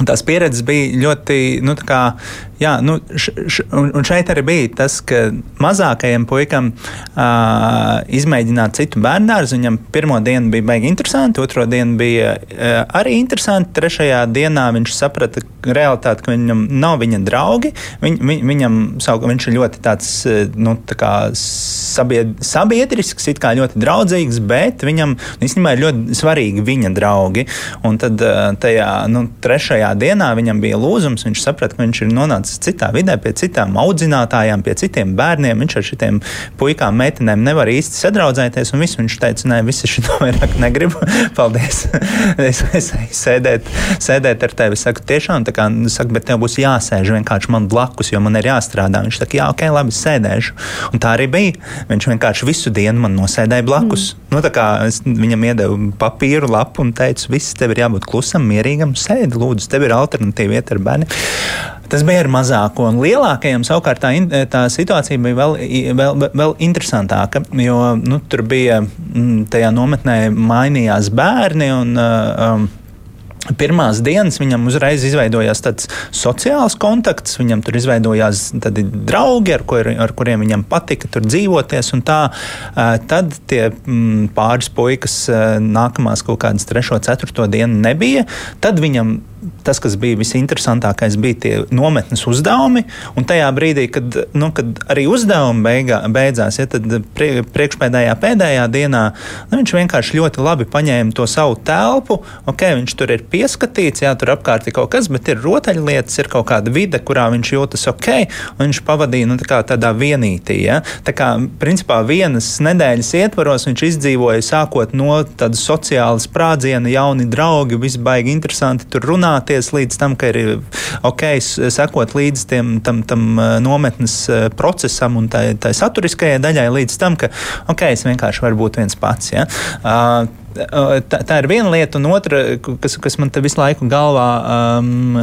Un tās pieredzes bija ļoti, nu, kā, jā, nu, š, š, un šeit arī bija tas, ka mazākajam puikam uh, izmēģināt citu bērnārzu. Viņam pirmo dienu bija baigi interesanti, otro dienu bija uh, arī interesanti. Trešajā dienā viņš saprata realitāti, ka viņam nav viņa draugi. Viņ, viņ, viņam savu, viņš ir ļoti tāds, nu, tā kā sabied, sabiedrisks, it kā ļoti draudzīgs, bet viņam īstenībā ir ļoti svarīgi viņa draugi. Un tad tajā, nu, trešajā dienā viņam bija lūzums. Viņš saprata, ka viņš ir nonācis citā vidē, pie citām audzinātājām, pie citiem bērniem. Viņš ar šiem puikām, meitenēm nevar īsti sadraudzēties. Un viss viņš teica, nē, visi šo (laughs) vairāk negribu. (laughs) Paldies! (laughs) es aizēju sēdēt, sēdēt ar tevi. Saku, tiešām, kā, saku, bet tev būs jāsēž vienkārši man blakus, jo man ir jāstrādā. Viņš saka, jā, ok, labi, sēdēšu. Un tā arī bija. Viņš vienkārši visu dienu man nosēdēja blakus. Mm. Nu, es viņam iedevu papīru lapu un teicu, viss tev ir jābūt klusam, mierīgam, sēdi, lūdzu, tev ir alternatīva iet ar bērniem. Tas bija ar mazāko, un lielākajam savukārt tā, tā situācija bija vēl, vēl, vēl interesantāka, jo nu, tur bija mm, tajā nometnē mainījās bērni. Un, um, Pirmās dienas viņam uzreiz izveidojās tāds sociāls kontakts, viņam tur izveidojās draugi, ar, kur, ar kuriem viņam patika tur dzīvoties. Tā, tad tie mm, pāris puikas nākamās kaut kādas trešo, ceturto dienu nebija. Tad viņam tas, kas bija visinteresantākais, bija tie nometnes uzdevumi. Un tajā brīdī, kad, nu, kad arī uzdevumi beigā, beidzās, ja, tad prie, priekšpēdējā pēdējā dienā nu, viņš vienkārši ļoti labi paņēma to savu telpu. Okay, viņš tur ir pieskatīts, jā, tur apkārt ir kaut kas, bet ir rotaļlietas, ir kaut kāda vide, kurā viņš jūtas ok, un viņš pavadīja nu, tā tādā vienītī. Ja. Tā kā principā vienas nedēļas ietvaros viņš izdzīvoja sākot no tādas sociālas sprādziena, jauni draugi, viss baigi interesanti tur runā apzināties līdz tam, ka ir ok, sekot līdz tiem, tam, tam nometnes procesam un tai, tai saturiskajai daļai, līdz tam, ka ok, es vienkārši varu būt viens pats. Ja? Uh, tā, tā ir viena lieta, un otra, kas, kas man te visu laiku galvā um,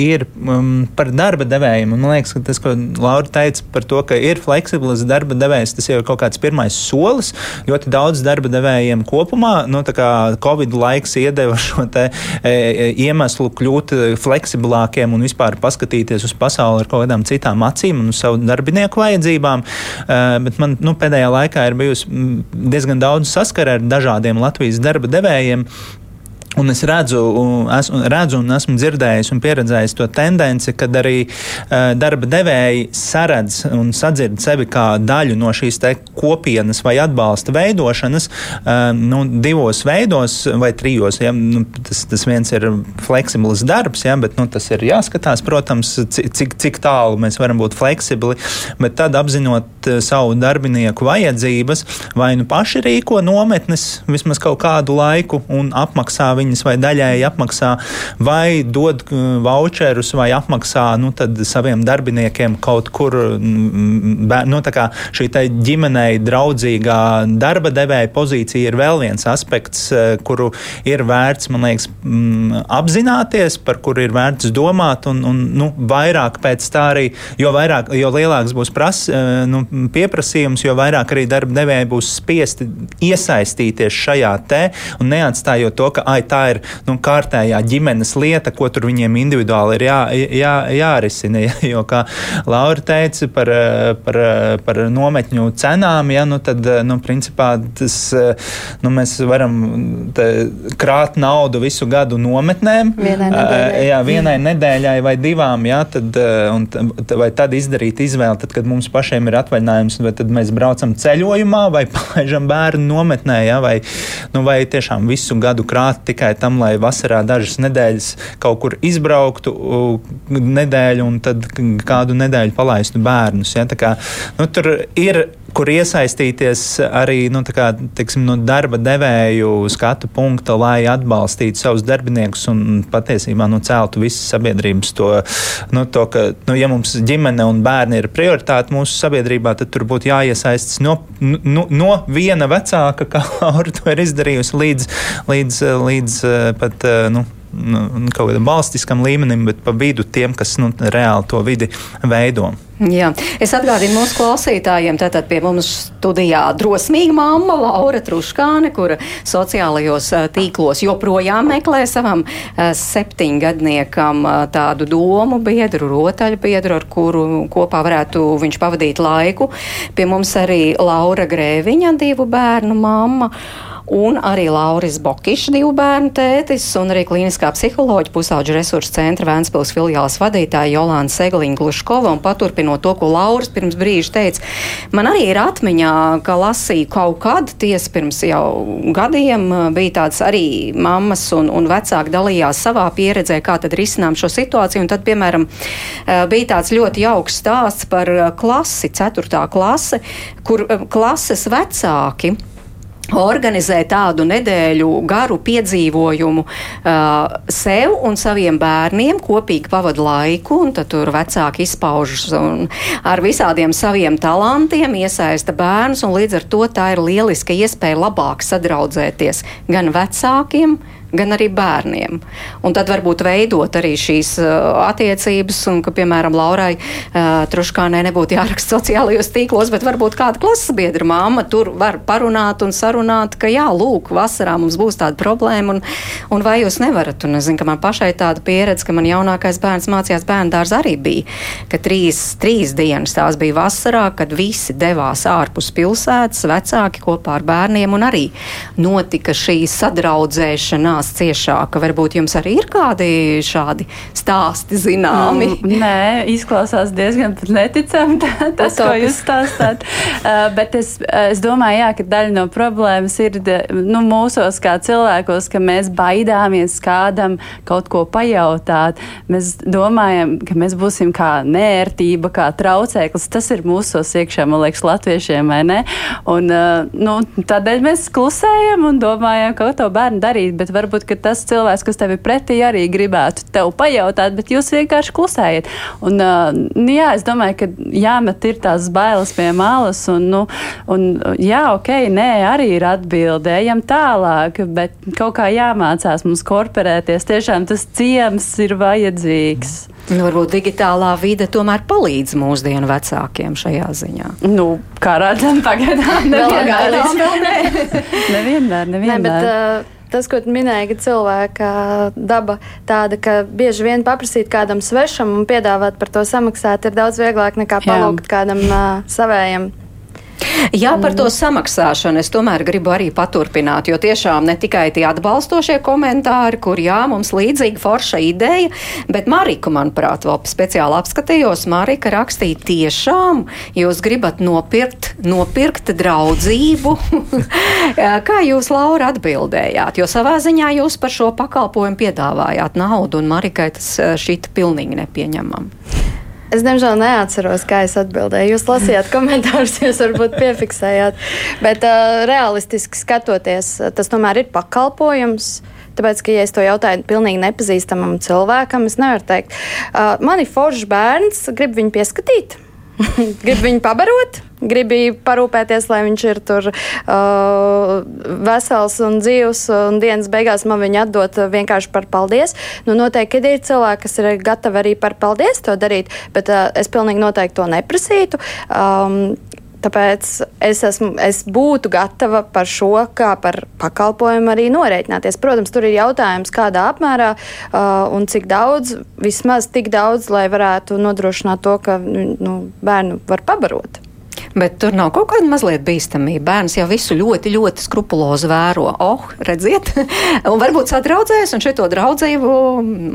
ir um, par darba devējiem. Man liekas, ka tas, ko Laura teica par to, ka ir fleksibls darba devējs, tas jau ir kaut kāds pirmais solis. Ļoti daudz darba devējiem kopumā, nu, tā kā Covid laiks iedeva šo te, e, e iemeslu kļūt fleksiblākiem un vispār paskatīties uz pasauli ar kaut kādām citām acīm un uz savu darbinieku vajadzībām. Uh, bet man nu, pēdējā laikā ir bijusi diezgan daudz saskara ar dažādiem Latvijas Latvijas darba devējiem Un es redzu, esmu, redzu un esmu dzirdējis un pieredzējis to tendenci, kad arī uh, darba devēji saredz un sadzird sevi kā daļu no šīs kopienas vai atbalsta veidošanas uh, nu, divos veidos vai trijos. Ja? Nu, tas, tas viens ir fleksibls darbs, ja? bet nu, tas ir jāskatās, protams, cik, cik tālu mēs varam būt fleksibli, bet tad apzinot uh, savu darbinieku vajadzības, vai nu paši rīko nometnes vismaz kaut kādu laiku un apmaksā viņas vai daļēji apmaksā, vai dod uh, voucherus vai apmaksā nu, saviem darbiniekiem kaut kur. Nu, šī ģimenei draudzīgā darba devēja pozīcija ir vēl viens aspekts, uh, kuru ir vērts, man liekas, apzināties, par kuru ir vērts domāt, un, un nu, vairāk pēc tā arī, jo, vairāk, jo lielāks būs pras, uh, nu, pieprasījums, jo vairāk arī darba devēji būs spiesti iesaistīties šajā te un neatstājot to, ka ai, tā ir nu, kārtējā ģimenes lieta, ko tur viņiem individuāli ir jā, jā, jārisina. Ja, jo, kā Laura teica par, par, par nometņu cenām, ja, nu, tad nu, principā tas, nu, mēs varam krāt naudu visu gadu nometnēm.
Vienai nedēļai,
jā, vienai nedēļai vai divām, ja, tad, un, vai tad izdarīt izvēli, tad, kad mums pašiem ir atvaļinājums, vai tad mēs braucam ceļojumā vai (laughs) palaižam bērnu nometnē, ja, vai, nu, vai tiešām visu gadu krāt tikai tam, lai vasarā dažas nedēļas kaut kur izbrauktu nedēļu un tad kādu nedēļu palaistu bērnus. Ja? Kā, nu, tur ir kur iesaistīties arī nu, kā, tiksim, no darba devēju skatu punkta, lai atbalstītu savus darbiniekus un patiesībā nu, celtu visas sabiedrības to, nu, to ka, nu, ja mums ģimene un bērni ir prioritāte mūsu sabiedrībā, tad tur būtu jāiesaistas no, no, no viena vecāka, kā (laughs) to ir izdarījusi, līdz, līdz, līdz pat. Nu, nu, kaut kādam valstiskam līmenim, bet pa vidu tiem, kas nu, reāli to vidi veido.
Jā, es atgādinu mūsu klausītājiem, tātad pie mums studijā drosmīga mamma Laura Truškāne, kura sociālajos tīklos joprojām meklē savam septiņgadniekam tādu domu biedru, rotaļu biedru, ar kuru kopā varētu viņš pavadīt laiku. Pie mums arī Laura Grēviņa, divu bērnu mamma un arī Lauris Bokišs, divu bērnu tētis, un arī klīniskā psiholoģija pusauģu resursu centra Vēnspils filiāls vadītāja Jolāna Segliņa Gluškova, un paturpinot to, ko Lauris pirms brīža teica, man arī ir atmiņā, ka lasīju kaut kad, tiesa pirms jau gadiem, bija tāds arī mammas un, un vecāki dalījās savā pieredzē, kā tad risinām šo situāciju, un tad, piemēram, bija tāds ļoti jauks stāsts par klasi, ceturtā klase, kur klases vecāki organizē tādu nedēļu garu piedzīvojumu uh, sev un saviem bērniem, kopīgi pavadu laiku, un tad tur vecāki izpaužas ar visādiem saviem talantiem, iesaista bērnus, un līdz ar to tā ir lieliska iespēja labāk sadraudzēties gan vecākiem, gan arī bērniem. Un tad varbūt veidot arī šīs uh, attiecības, un ka, piemēram, Laurai uh, Truškānē nebūtu jāraksta sociālajos tīklos, bet varbūt kāda klases biedra māma tur var parunāt un sarunāt, ka jā, lūk, vasarā mums būs tāda problēma, un, un vai jūs nevarat. Un es zinu, ka man pašai tāda pieredze, ka man jaunākais bērns mācījās bērnu dārzā arī bija, ka trīs, trīs dienas tās bija vasarā, kad visi devās ārpus pilsētas, vecāki kopā ar bērniem, un arī notika šī sadraudzēšanās sarunās ciešāka. Varbūt jums arī ir kādi šādi stāsti zināmi?
Mm, nē, izklausās diezgan neticami tā, tas, ko jūs stāstāt. uh, bet es, es domāju, jā, ka daļa no problēmas ir nu, mūsos kā cilvēkos, ka mēs baidāmies kādam kaut ko pajautāt. Mēs domājam, ka mēs būsim kā nērtība, kā traucēklis. Tas ir mūsos iekšā, man liekas, latviešiem, vai ne? Un, uh, nu, tādēļ mēs klusējam un domājam, ka to bērnu darīt, bet varbūt varbūt tas cilvēks, kas tev ir pretī, arī gribētu tev pajautāt, bet jūs vienkārši klusējat. Un, uh, jā, es domāju, ka jāmet ir tās bailes pie malas, un, nu, un jā, ok, nē, arī ir atbilde, ejam tālāk, bet kaut kā jāmācās mums korporēties. Tiešām tas ciems ir vajadzīgs.
Nu, varbūt digitālā vide tomēr palīdz mūsdienu vecākiem šajā ziņā.
Nu, kā redzam, pagaidām nevienmēr. (laughs) nevienmēr, nevienmēr.
Ne, bet, uh, tas, ko minēja, ka cilvēka daba tāda, ka bieži vien paprasīt kādam svešam un piedāvāt par to samaksāt, ir daudz vieglāk nekā palūgt kādam uh, savējam.
Jā, par to samaksāšanu es tomēr gribu arī paturpināt, jo tiešām ne tikai tie atbalstošie komentāri, kur jā, mums līdzīga forša ideja, bet Marika, manuprāt, vēl speciāli apskatījos, Marika rakstīja tiešām, jūs gribat nopirkt, nopirkt draudzību. (laughs) Kā jūs, Laura, atbildējāt? Jo savā ziņā jūs par šo pakalpojumu piedāvājāt naudu, un Marikai tas šķita pilnīgi nepieņemam.
Es, diemžēl, neatceros, kā es atbildēju. Jūs lasījāt komentārus, jūs varbūt piefiksējāt. Bet uh, realistiski skatoties, tas tomēr ir pakalpojums. Tāpēc, ka, ja es to jautāju pilnīgi nepazīstamam cilvēkam, es nevaru teikt, uh, man ir foršs bērns, gribu viņu pieskatīt. (laughs) grib viņu pabarot, gribēja parūpēties, lai viņš ir tur uh, vesels un dzīvs, un dienas beigās man viņu atdot vienkārši par paldies. Nu, noteikti, ir cilvēki, kas ir gatavi arī par paldies to darīt, bet uh, es pilnīgi noteikti to neprasītu. Um, Tāpēc es, esmu, es būtu gatava par šo kā par pakalpojumu arī norēķināties. Protams, tur ir jautājums, kādā apmērā uh, un cik daudz, vismaz tik daudz, lai varētu nodrošināt to, ka nu, bērnu var pabarot.
Bet tur nav kaut kāda mazliet bīstamība. Bērns jau visu ļoti, ļoti skrupulozi vēro. Oh, redziet, (laughs) un varbūt sadraudzējas, un šo draudzību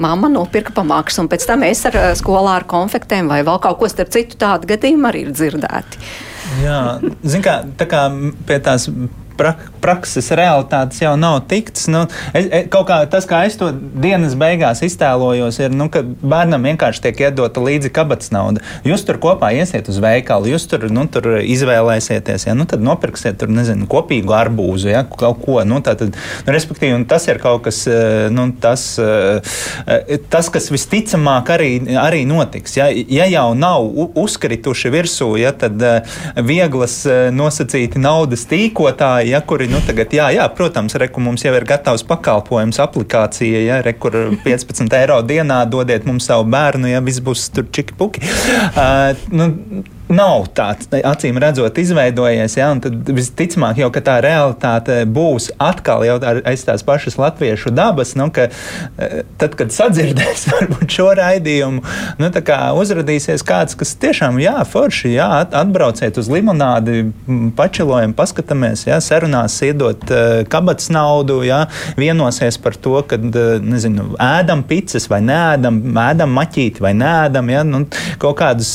mamma nopirka pa maksu, un pēc tam es ar skolā ar konfektēm vai vēl kaut ko starp citu tādu gadījumu arī ir dzirdēti.
Jā, zin kā, tā kā pie tās pra, prakses realitātes jau nav tikts. Nu, es, es, kaut kā tas, kā es to dienas beigās iztēlojos, ir, nu, ka bērnam vienkārši tiek iedota līdzi kabatas nauda. Jūs tur kopā iesiet uz veikalu, jūs tur, nu, tur izvēlēsieties, ja, nu, tad nopirksiet tur, nezinu, kopīgu arbūzu, ja, kaut ko. Nu, tātad, nu, respektīvi, tas ir kaut kas, eh, nu, tas, eh, tas kas visticamāk arī, arī notiks. Ja, ja jau nav uzkrituši virsū, ja, tad vieglas nosacīti naudas tīkotāji ja, kuri, nu, tagad, jā, jā, protams, reku mums jau ir gatavs pakalpojums, aplikācija, ja, rekur 15 (laughs) eiro dienā dodiet mums savu bērnu, ja viss būs tur čiki puki. Uh, nu, nav tāds acīm redzot izveidojies. Ja, tad visticamāk, jau tā realitāte būs atkal aiz tās pašas latviešu dabas. Nu, ka, e, tad, kad sadzirdēs (laughs) šo raidījumu, nu, kā, uzrādīsies kāds, kas tiešām jā, forši jā, atbrauciet uz limonādi, pačilojam, paskatāmies, jā, sarunās iedot uh, kabatas naudu, jā, vienosies par to, ka nezinu, ēdam pizzas vai nēdam, ēdam maķīti vai nēdam. Jā, nu, kaut kādus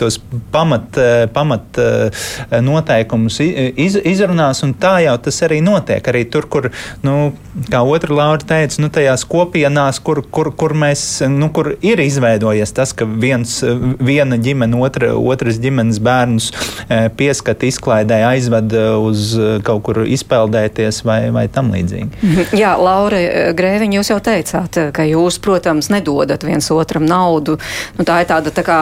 tos pamat, eh, pamat eh, noteikumus iz, izrunās, un tā jau tas arī notiek. Arī tur, kur, nu, kā otra Laura teica, nu, tajās kopienās, kur, kur, kur, mēs, nu, kur ir izveidojies tas, ka viens, viena ģimene otra, otras ģimenes bērnus eh, pieskata izklaidē, aizved uz kaut kur izpeldēties vai, vai tam līdzīgi. (laughs)
Jā, Laura Grēviņa, jūs jau teicāt, ka jūs, protams, nedodat viens otram naudu. Nu, tā ir tāda tā kā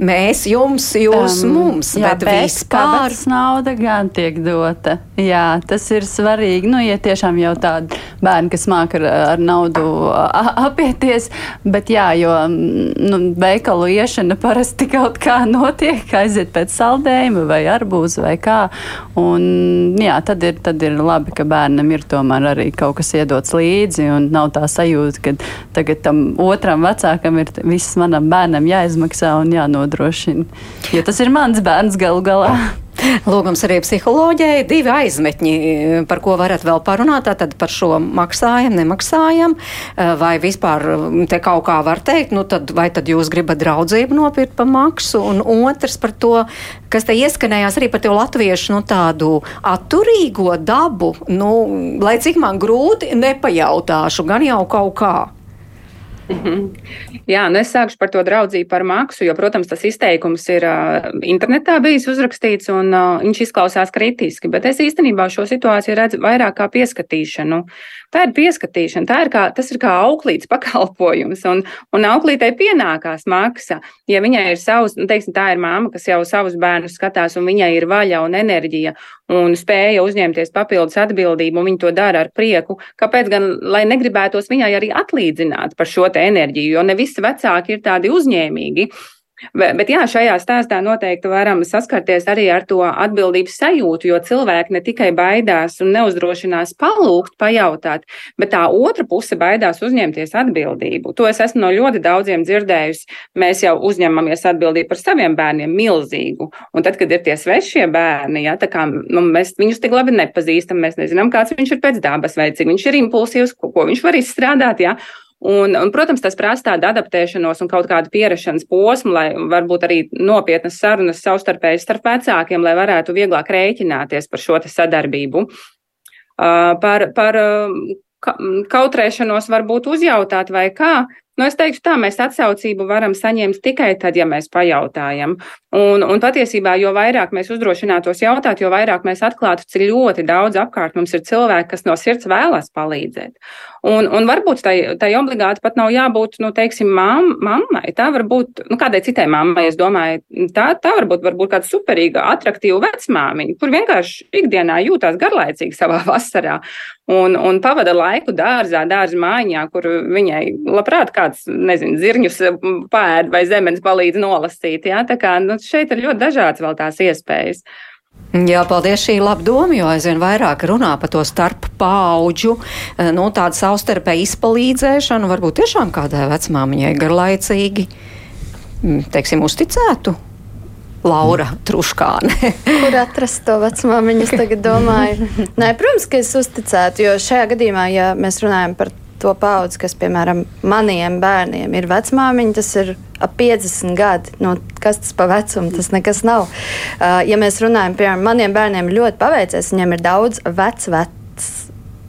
mēs jums jūs um, mums, jā, bet vispār
nauda gan tiek dota. Jā, tas ir svarīgi. Nu, ja tiešām jau tādi bērni, kas māk ar, ar naudu apieties, bet jā, jo nu, veikalu iešana parasti kaut kā notiek, aiziet pēc saldējuma vai arbūza vai kā. Un, jā, tad ir, tad ir labi, ka bērnam ir tomēr arī kaut kas iedots līdzi un nav tā sajūta, ka tagad tam otram vecākam ir viss manam bērnam jāizmaksā un jānodrošina. Jo tas ir mans bērns galu galā.
Lūgums arī psiholoģijai, divi aizmetņi, par ko varat vēl parunāt, tātad par šo maksājam, nemaksājam, vai vispār te kaut kā var teikt, nu tad vai tad jūs gribat draudzību nopirkt pa maksu, un otrs par to, kas te ieskanējās arī par to latviešu, nu tādu atturīgo dabu, nu, lai cik man grūti, nepajautāšu, gan jau kaut kā.
Jā, nu es sākšu par to draudzību par maksu, jo, protams, tas izteikums ir uh, internetā bijis uzrakstīts un uh, viņš izklausās kritiski, bet es īstenībā šo situāciju redzu vairāk kā pieskatīšanu. Tā ir pieskatīšana, tā ir kā, tas ir kā auklītes pakalpojums, un, un auklītei pienākās maksa. Ja viņai ir savs, nu, teiksim, tā ir māma, kas jau savus bērnus skatās, un viņai ir vaļa un enerģija, un spēja uzņemties papildus atbildību, un viņa to dara ar prieku, kāpēc gan, lai negribētos viņai arī atlīdzināt par šo te enerģiju, jo ne visi vecāki ir tādi uzņēmīgi. Bet, jā, šajā stāstā noteikti varam saskarties arī ar to atbildības sajūtu, jo cilvēki ne tikai baidās un neuzdrošinās palūgt, pajautāt, bet tā otra puse baidās uzņemties atbildību. To es esmu no ļoti daudziem dzirdējusi. Mēs jau uzņemamies atbildību par saviem bērniem milzīgu. Un tad, kad ir tie svešie bērni, ja, kā, nu, mēs viņus tik labi nepazīstam, mēs nezinām, kāds viņš ir pēc dabas, vai cik viņš ir impulsīvs, ko, ko viņš var izstrādāt. Ja. Un, un, protams, tas prasa tādu adaptēšanos un kaut kādu pierašanās posmu, lai varbūt arī nopietnas sarunas savstarpēji starp vecākiem, lai varētu vieglāk rēķināties par šo sadarbību. Uh, par par uh, kautrēšanos varbūt uzjautāt vai kā. Nu, es teikšu tā, mēs atsaucību varam saņemt tikai tad, ja mēs pajautājam. Un, un patiesībā, jo vairāk mēs uzdrošinātos jautāt, jo vairāk mēs atklātu, cik ļoti daudz apkārt mums ir cilvēki, kas no sirds vēlas palīdzēt. Un, un varbūt tai, tai obligāti pat nav jābūt, nu, teiksim, mam, mammai. Tā var būt, nu, kādai citai mammai, es domāju, tā, tā var būt kāda superīga, attraktīva vecmāmiņa, kur vienkārši ikdienā jūtās garlaicīgi savā (laughs) vasarā un, un pavada laiku dārzā, dārza mājiņā, kur viņai labprāt kāds, nezinu, zirņus pēd vai zemenes palīdz nolasīt. Jā? Tā kā nu, šeit ir ļoti dažādas vēl tās iespējas.
Jā, paldies šī laba doma, jo aizvien vairāk runā par to starp paudžu, eh, nu, tādu savstarpēju izpalīdzēšanu, varbūt tiešām kādai vecmāmiņai garlaicīgi, mm, teiksim, uzticētu. Laura Truškāne. (laughs)
Kur atrast to vecmāmiņu? Es tagad domāju, (laughs) Nē, protams, ka es uzticētu, jo šajā gadījumā, ja mēs runājam par to paudzi, kas, piemēram, maniem bērniem ir vecmāmiņa, tas ir ap 50 gadi. Nu, kas tas pa vecumu? Tas nekas nav. Uh, ja mēs runājam, piemēram, maniem bērniem ļoti paveicies, viņiem ir daudz vecu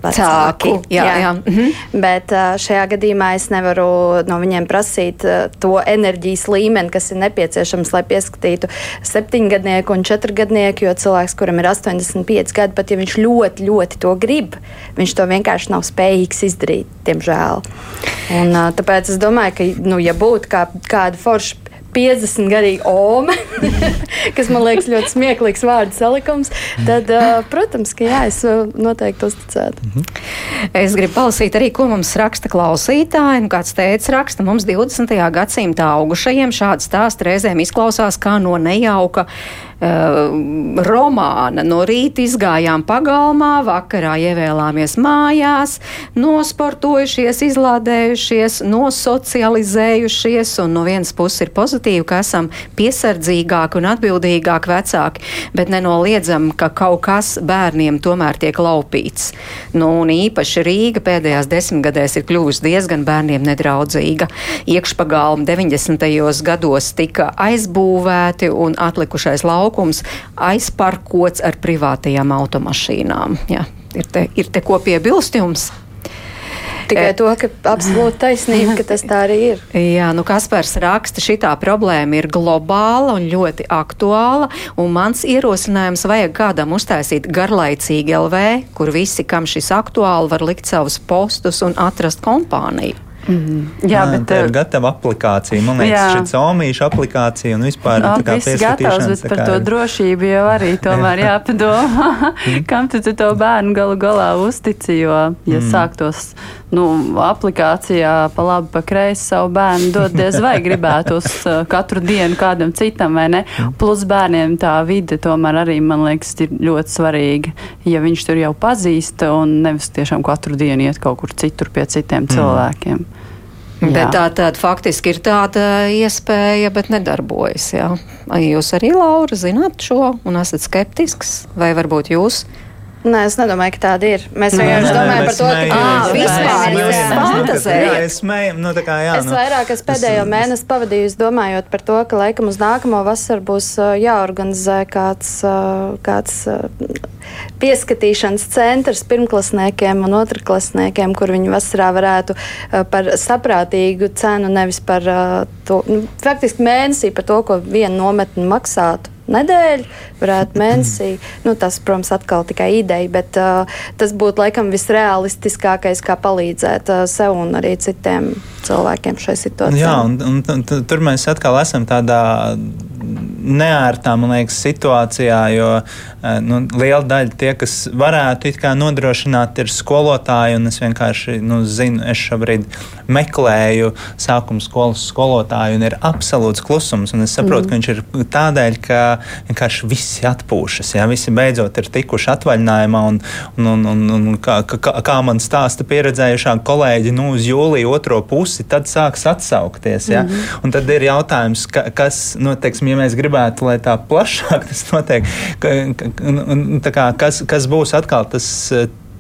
vecāki. Jā, jā. jā. Mhm.
Bet šajā gadījumā es nevaru no viņiem prasīt to enerģijas līmeni, kas ir nepieciešams, lai pieskatītu septiņgadnieku un četrgadnieku, jo cilvēks, kuram ir 85 gadi, pat ja viņš ļoti, ļoti to grib, viņš to vienkārši nav spējīgs izdarīt, diemžēl. Un, tāpēc es domāju, ka, nu, ja būtu kā, kāda forša 50 gadīga ome, kas man liekas ļoti smieklīgs vārdu salikums, tad, uh, protams, ka jā, es noteikti uzticētu. Mm
-hmm. Es gribu palasīt arī, ko mums raksta klausītāji. Nu, kāds teica, raksta mums 20. gadsimta augušajiem šādi stāsti reizēm izklausās kā no nejauka Uh, romāna. No rīta izgājām pagalmā, vakarā ievēlāmies mājās, nosportojušies, izlādējušies, nosocializējušies, un no vienas puses ir pozitīvi, ka esam piesardzīgāki un atbildīgāki vecāki, bet nenoliedzam, ka kaut kas bērniem tomēr tiek laupīts. Nu, un īpaši Rīga pēdējās desmitgadēs ir kļuvusi diezgan bērniem nedraudzīga. Iekšpagalma 90. gados tika aizbūvēti un atlikušais laukums laukums aizparkots ar privātajām automašīnām. Jā, ir, te, ir te ko piebilst jums?
Tikai to, ka absolūti taisnība, ka tas tā arī ir. (laughs)
Jā, nu Kaspars raksta, šī problēma ir globāla un ļoti aktuāla, un mans ierosinājums vajag kādam uztaisīt garlaicīgi LV, kur visi, kam šis aktuāli, var likt savus postus un atrast kompāniju.
Mm. Jā, bet tā ir eh, gatava aplikācija. Man liekas, šī somīša aplikācija un vispār
tā kā gatavs, bet par to drošību jau arī (laughs) tomēr jāpadomā, (laughs) kam tu, tu to bērnu galu galā uztici, jo, ja mm. sāktos nu, aplikācijā pa labi, pa kreisi savu bērnu dot, diez vai gribētu (laughs) uz uh, katru dienu kādam citam, vai ne? Plus bērniem tā vide tomēr arī, man liekas, ir ļoti svarīga, ja viņš tur jau pazīst un nevis tiešām katru dienu iet kaut kur citur pie citiem mm. cilvēkiem.
Bet tā tad faktiski ir tāda iespēja, bet nedarbojas. Jā. Jūs arī, Laura, zināt šo un esat skeptisks, vai varbūt jūs
Nē, es nedomāju, ka tāda ir. Mēs vienkārši domājam par to, ka
vispār fantazējat.
Jā, es nu kā jā.
Es
nu,
vairāk es pēdējo mēnesi pavadīju domājot par to, ka laikam uz nākamo vasaru būs jāorganizē kāds, kāds pieskatīšanas centrs pirmklasniekiem un otrklasniekiem, kur viņi vasarā varētu par saprātīgu cenu, nevis par to, nu, faktiski mēnesī par to, ko viena nometne maksātu nedēļu, varētu mēnesī. Nu, tas, protams, atkal tikai ideja, bet uh, tas būtu laikam visrealistiskākais, kā palīdzēt uh, sev un arī citiem cilvēkiem šai situācijai.
Jā, un, un, tur mēs atkal esam tādā neērtā, man liekas, situācijā, jo eh, nu, liela daļa tie, kas varētu nodrošināt, ir skolotāji, un es vienkārši nu, zinu, es šobrīd meklēju sākuma skolas skolotāju, un ir absolūts klusums, un es saprotu, mm. ka viņš ir tādēļ, ka vienkārši visi atpūšas, jā, visi beidzot ir tikuši atvaļinājumā, un, un, un, un, un kā, kā, kā man stāsta pieredzējušā kolēģi, nu, uz jūliju otro pusi, tad sāks atsaukties, jā, mm -hmm. un tad ir jautājums, ka, kas, nu, teiksim, ja mēs gribētu, lai tā plašāk tas notiek, ka, ka, un, un, tā kā, kas, kas būs atkal tas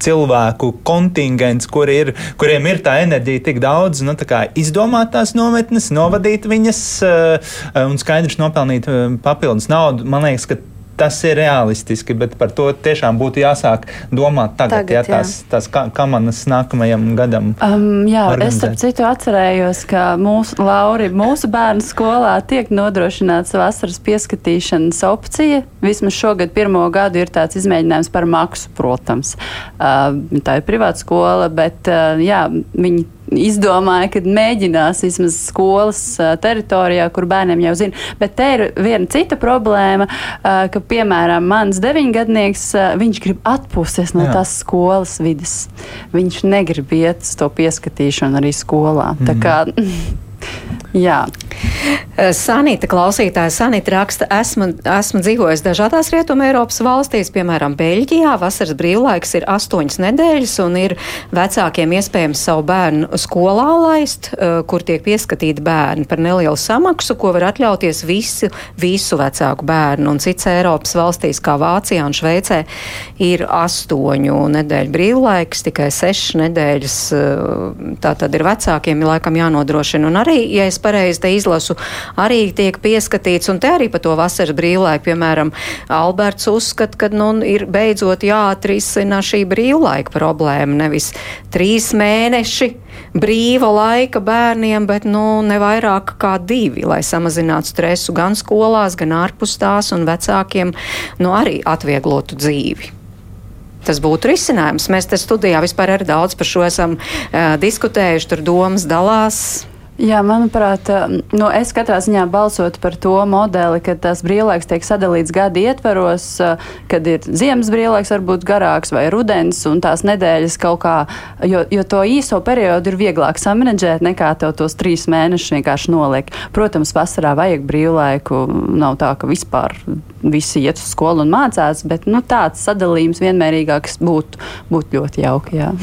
cilvēku kontingents, kur ir, kuriem ir tā enerģija tik daudz, nu, tā izdomāt tās nometnes, novadīt viņas uh, un skaidrs nopelnīt uh, papildus naudu. Man liekas, ka tas ir realistiski, bet par to tiešām būtu jāsāk domāt tagad,
Tagad,
ja tās, tās ka- kamanas nākamajam gadam.
Um, jā, es
organizēt.
starp citu atcerējos, ka mūsu, Lauri, mūsu bērnu skolā tiek nodrošināts vasaras pieskatīšanas opcija. Vismaz šogad pirmo gadu ir tāds izmēģinājums par maksu, protams. Uh, tā ir privāta skola, bet uh, jā, viņi izdomāja, ka mēģinās vismaz skolas teritorijā, kur bērniem jau zina. Bet te ir viena cita problēma, ka, piemēram, mans deviņgadnieks, viņš grib atpūsties no
Jā.
tās skolas vidas. Viņš negrib iet uz to pieskatīšanu arī skolā. Tā kā, (laughs) jā.
Sanita klausītāja Sanita raksta, esmu, esmu dzīvojis dažādās Rietuma Eiropas valstīs, piemēram, Beļģijā. Vasaras brīvlaiks ir astoņas nedēļas un ir vecākiem iespējams savu bērnu skolā laist, eh, kur tiek pieskatīti bērni par nelielu samaksu, ko var atļauties visu, visu vecāku bērnu. Un cits Eiropas valstīs, kā Vācijā un Šveicē, ir astoņu nedēļu brīvlaiks, tikai sešas nedēļas. eh, Tā tad ir vecākiem laikam jānodrošina. Un arī, ja es pareizi te izlasu, arī tiek pieskatīts, un te arī par to vasaras brīvlaiku, piemēram, Alberts uzskata, ka nu, ir beidzot jāatrisina šī brīvlaika problēma, nevis trīs mēneši brīva laika bērniem, bet nu, ne vairāk kā divi, lai samazinātu stresu gan skolās, gan ārpus tās, un vecākiem nu, arī atvieglotu dzīvi. Tas būtu risinājums. Mēs te studijā vispār arī daudz par šo esam uh, diskutējuši, tur domas dalās.
Jā, manuprāt, nu, es katrā ziņā balsotu par to modeli, ka tas brīvlaiks tiek sadalīts gada ietveros, kad ir ziemas brīvlaiks varbūt garāks vai rudens un tās nedēļas kaut kā, jo, jo to īso periodu ir vieglāk samanedžēt nekā tev tos trīs mēnešus vienkārši noliek. Protams, vasarā vajag brīvlaiku, nav tā, ka vispār visi iet uz skolu un mācās, bet nu, tāds sadalījums vienmērīgāks būtu, būtu ļoti jauki. Jā.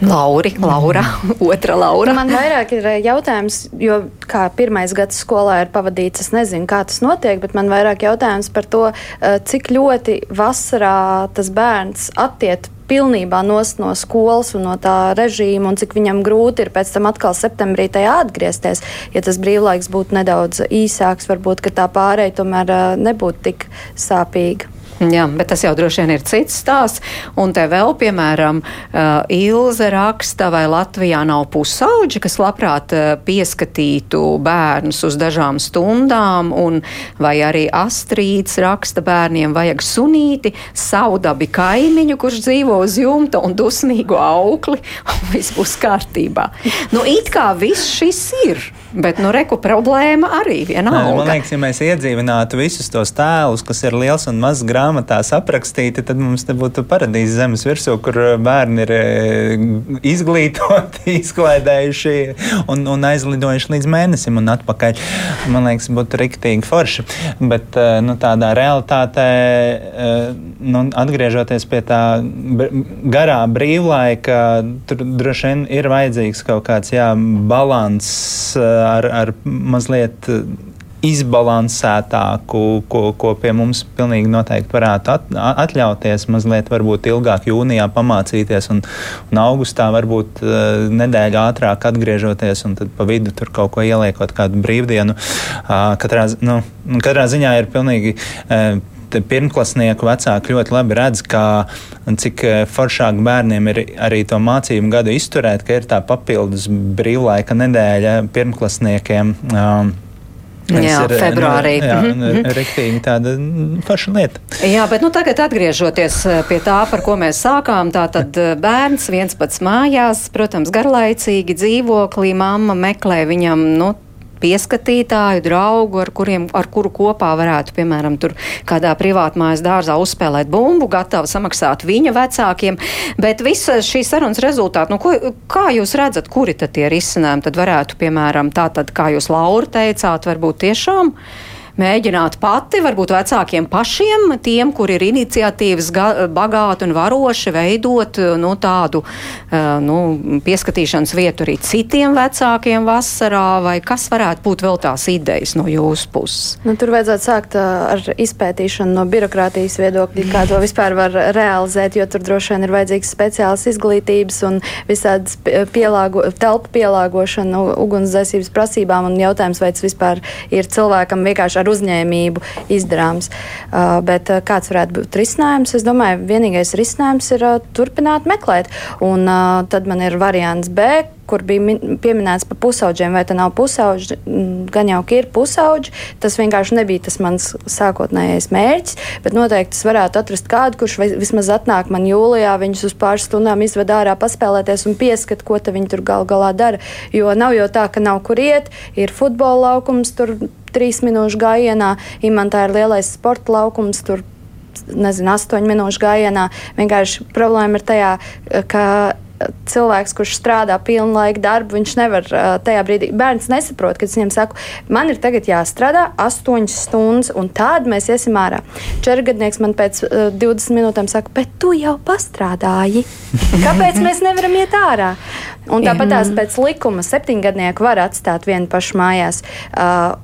Lauri, Laura, otra Laura.
Man vairāk ir eh, jautājums, jo kā pirmais gads skolā ir pavadīts, es nezinu, kā tas notiek, bet man vairāk jautājums par to, eh, cik ļoti vasarā tas bērns attiet pilnībā nost no skolas un no tā režīma, un cik viņam grūti ir pēc tam atkal septembrī tajā atgriezties. Ja tas brīvlaiks būtu nedaudz īsāks, varbūt tā pārēja tomēr eh, nebūtu tik sāpīga.
Jā, bet tas jau droši vien ir cits stāsts. Un te vēl, piemēram, uh, Ilze raksta, vai Latvijā nav pusauģi, kas labprāt uh, pieskatītu bērnus uz dažām stundām, un vai arī Astrīds raksta bērniem vajag sunīti, saudabi kaimiņu, kurš dzīvo uz jumta un dusmīgu aukli, un (laughs) viss būs kārtībā. Nu, it kā viss šis ir, bet, nu, reku problēma arī
Nē, Man
vienalga.
liekas, ja mēs iedzīvinātu visus tos tēlus, kas ir liels un mazs grāmatās aprakstīti, tad mums te būtu paradīze zemes virsū, kur bērni ir eh, izglītoti, (laughs) izklaidējuši un, un aizlidojuši līdz mēnesim un atpakaļ. Man liekas, būtu riktīgi forši. Bet eh, nu, tādā realitātē, eh, nu, atgriežoties pie tā garā brīvlaika, tur droši vien ir vajadzīgs kaut kāds jā, balans eh, ar, ar mazliet izbalansētāku, ko, ko pie mums pilnīgi noteikti varētu at, atļauties. Mazliet varbūt ilgāk jūnijā pamācīties un, un augustā varbūt uh, nedēļu ātrāk atgriežoties un tad pa vidu tur kaut ko ieliekot kādu brīvdienu. Uh, katrā, nu, katrā ziņā ir pilnīgi. Uh, pirmklasnieku vecāki ļoti labi redz, kā, cik foršāk bērniem ir arī to mācību gadu izturēt, ka ir tā papildus brīvlaika nedēļa pirmklasniekiem. Um,
jā, ir, februārī.
Nu, jā, mm -hmm. rektīgi tāda paša lieta.
Jā, bet nu, tagad atgriežoties eh, pie tā, par ko mēs sākām, tā tad eh, bērns viens pats mājās, protams, garlaicīgi dzīvoklī, mamma meklē viņam, nu, pieskatītāju, draugu, ar, kuriem, ar kuru kopā varētu, piemēram, tur kādā privātmājas dārzā uzspēlēt bumbu, gatava samaksāt viņa vecākiem. Bet visa šī sarunas rezultāti, nu, ko, kā jūs redzat, kuri tad tie risinājumi tad varētu, piemēram, tā tad, kā jūs Laura teicāt, varbūt tiešām mēģināt pati, varbūt vecākiem pašiem, tiem, kur ir iniciatīvas bagāti un varoši, veidot nu, tādu nu, pieskatīšanas vietu arī citiem vecākiem vasarā, vai kas varētu būt vēl tās idejas no jūsu puses?
Nu, tur vajadzētu sākt ar izpētīšanu no birokrātijas viedokļa, kā to vispār var realizēt, jo tur droši vien ir vajadzīgs speciāls izglītības un visādas pielāgo, telpu pielāgošana ugunsdzēsības prasībām un jautājums, vai tas vispār ir cilvēkam vienkārši ar ar uzņēmību izdarāms. Uh, bet uh, kāds varētu būt risinājums? Es domāju, vienīgais risinājums ir uh, turpināt meklēt. Un tad man ir variants B, kur bija pieminēts par pusauģiem, vai tā nav pusauģi, mm, gan jau ir pusauģi. Tas vienkārši nebija tas mans sākotnējais mērķis, bet noteikti es varētu atrast kādu, kurš vismaz atnāk man jūlijā, viņus uz pāris stundām izved ārā paspēlēties un pieskat, ko viņi tur gal galā dara. Jo nav jau tā, ka nav kur iet, ir futbola laukums tur trīs minūšu gājienā, imantā ir lielais sporta laukums. Tur, Nezinu, astoņu minūšu gājienā. Vienkārši problēma ir tajā, ka cilvēks, kurš strādā pilnu laiku darbu, viņš nevar tajā brīdī. Bērns nesaprot, kad es viņam saku, man ir tagad jāstrādā 8 stundas, un tādu mēs iesim ārā. Četrgadnieks man pēc uh, 20 minūtēm saka, bet tu jau pastrādāji. Kāpēc mēs nevaram iet ārā? Un tāpat tās pēc likuma septiņgadnieku var atstāt vienu pašu mājās.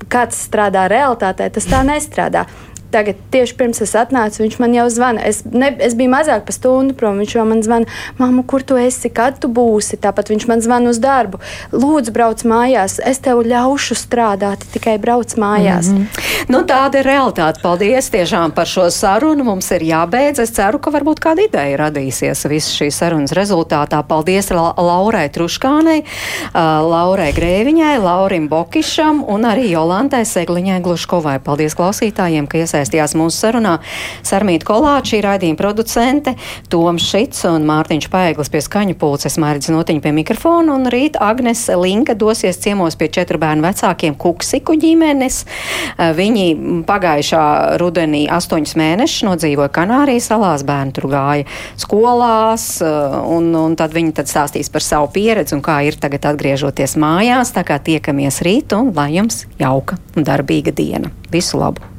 Kāds strādā realitātē, tas tā nestrādā tagad, tieši pirms es atnācu, viņš man jau zvana. Es, ne, es biju mazāk par stundu prom, viņš jau man zvana, māmu, kur tu esi, kad tu būsi. Tāpat viņš man zvana uz darbu. Lūdzu, brauc mājās, es tev ļaušu strādāt, tikai brauc mājās. Mm
-hmm. nu, tāda ir realitāte. Paldies tiešām par šo sarunu. Mums ir jābeidz. Es ceru, ka varbūt kāda ideja radīsies visas šīs sarunas rezultātā. Paldies La Laurai Truškānei, uh, Laurai Grēviņai, Laurim Bokišam un arī Jolantai Segliņai Gluškovai. Paldies klausītājiem, ka iesaistījāties iesaistījās mūsu sarunā Sarmīta Kolāča, raidījuma producente, Toms Šits un Mārtiņš Paeglis pie skaņu pulces, Mārķis Notiņa pie mikrofona un rīt Agnes Linka dosies ciemos pie četru bērnu vecākiem Kuksiku ģimenes. Eh, viņi pagājušā rudenī astoņus mēnešus nodzīvoja Kanārijas salās, bērni tur gāja skolās, eh, un, un tad viņi tad stāstīs par savu pieredzi un kā ir tagad atgriežoties mājās. Tā kā tiekamies rīt un lai jums jauka un darbīga diena. Visu labu!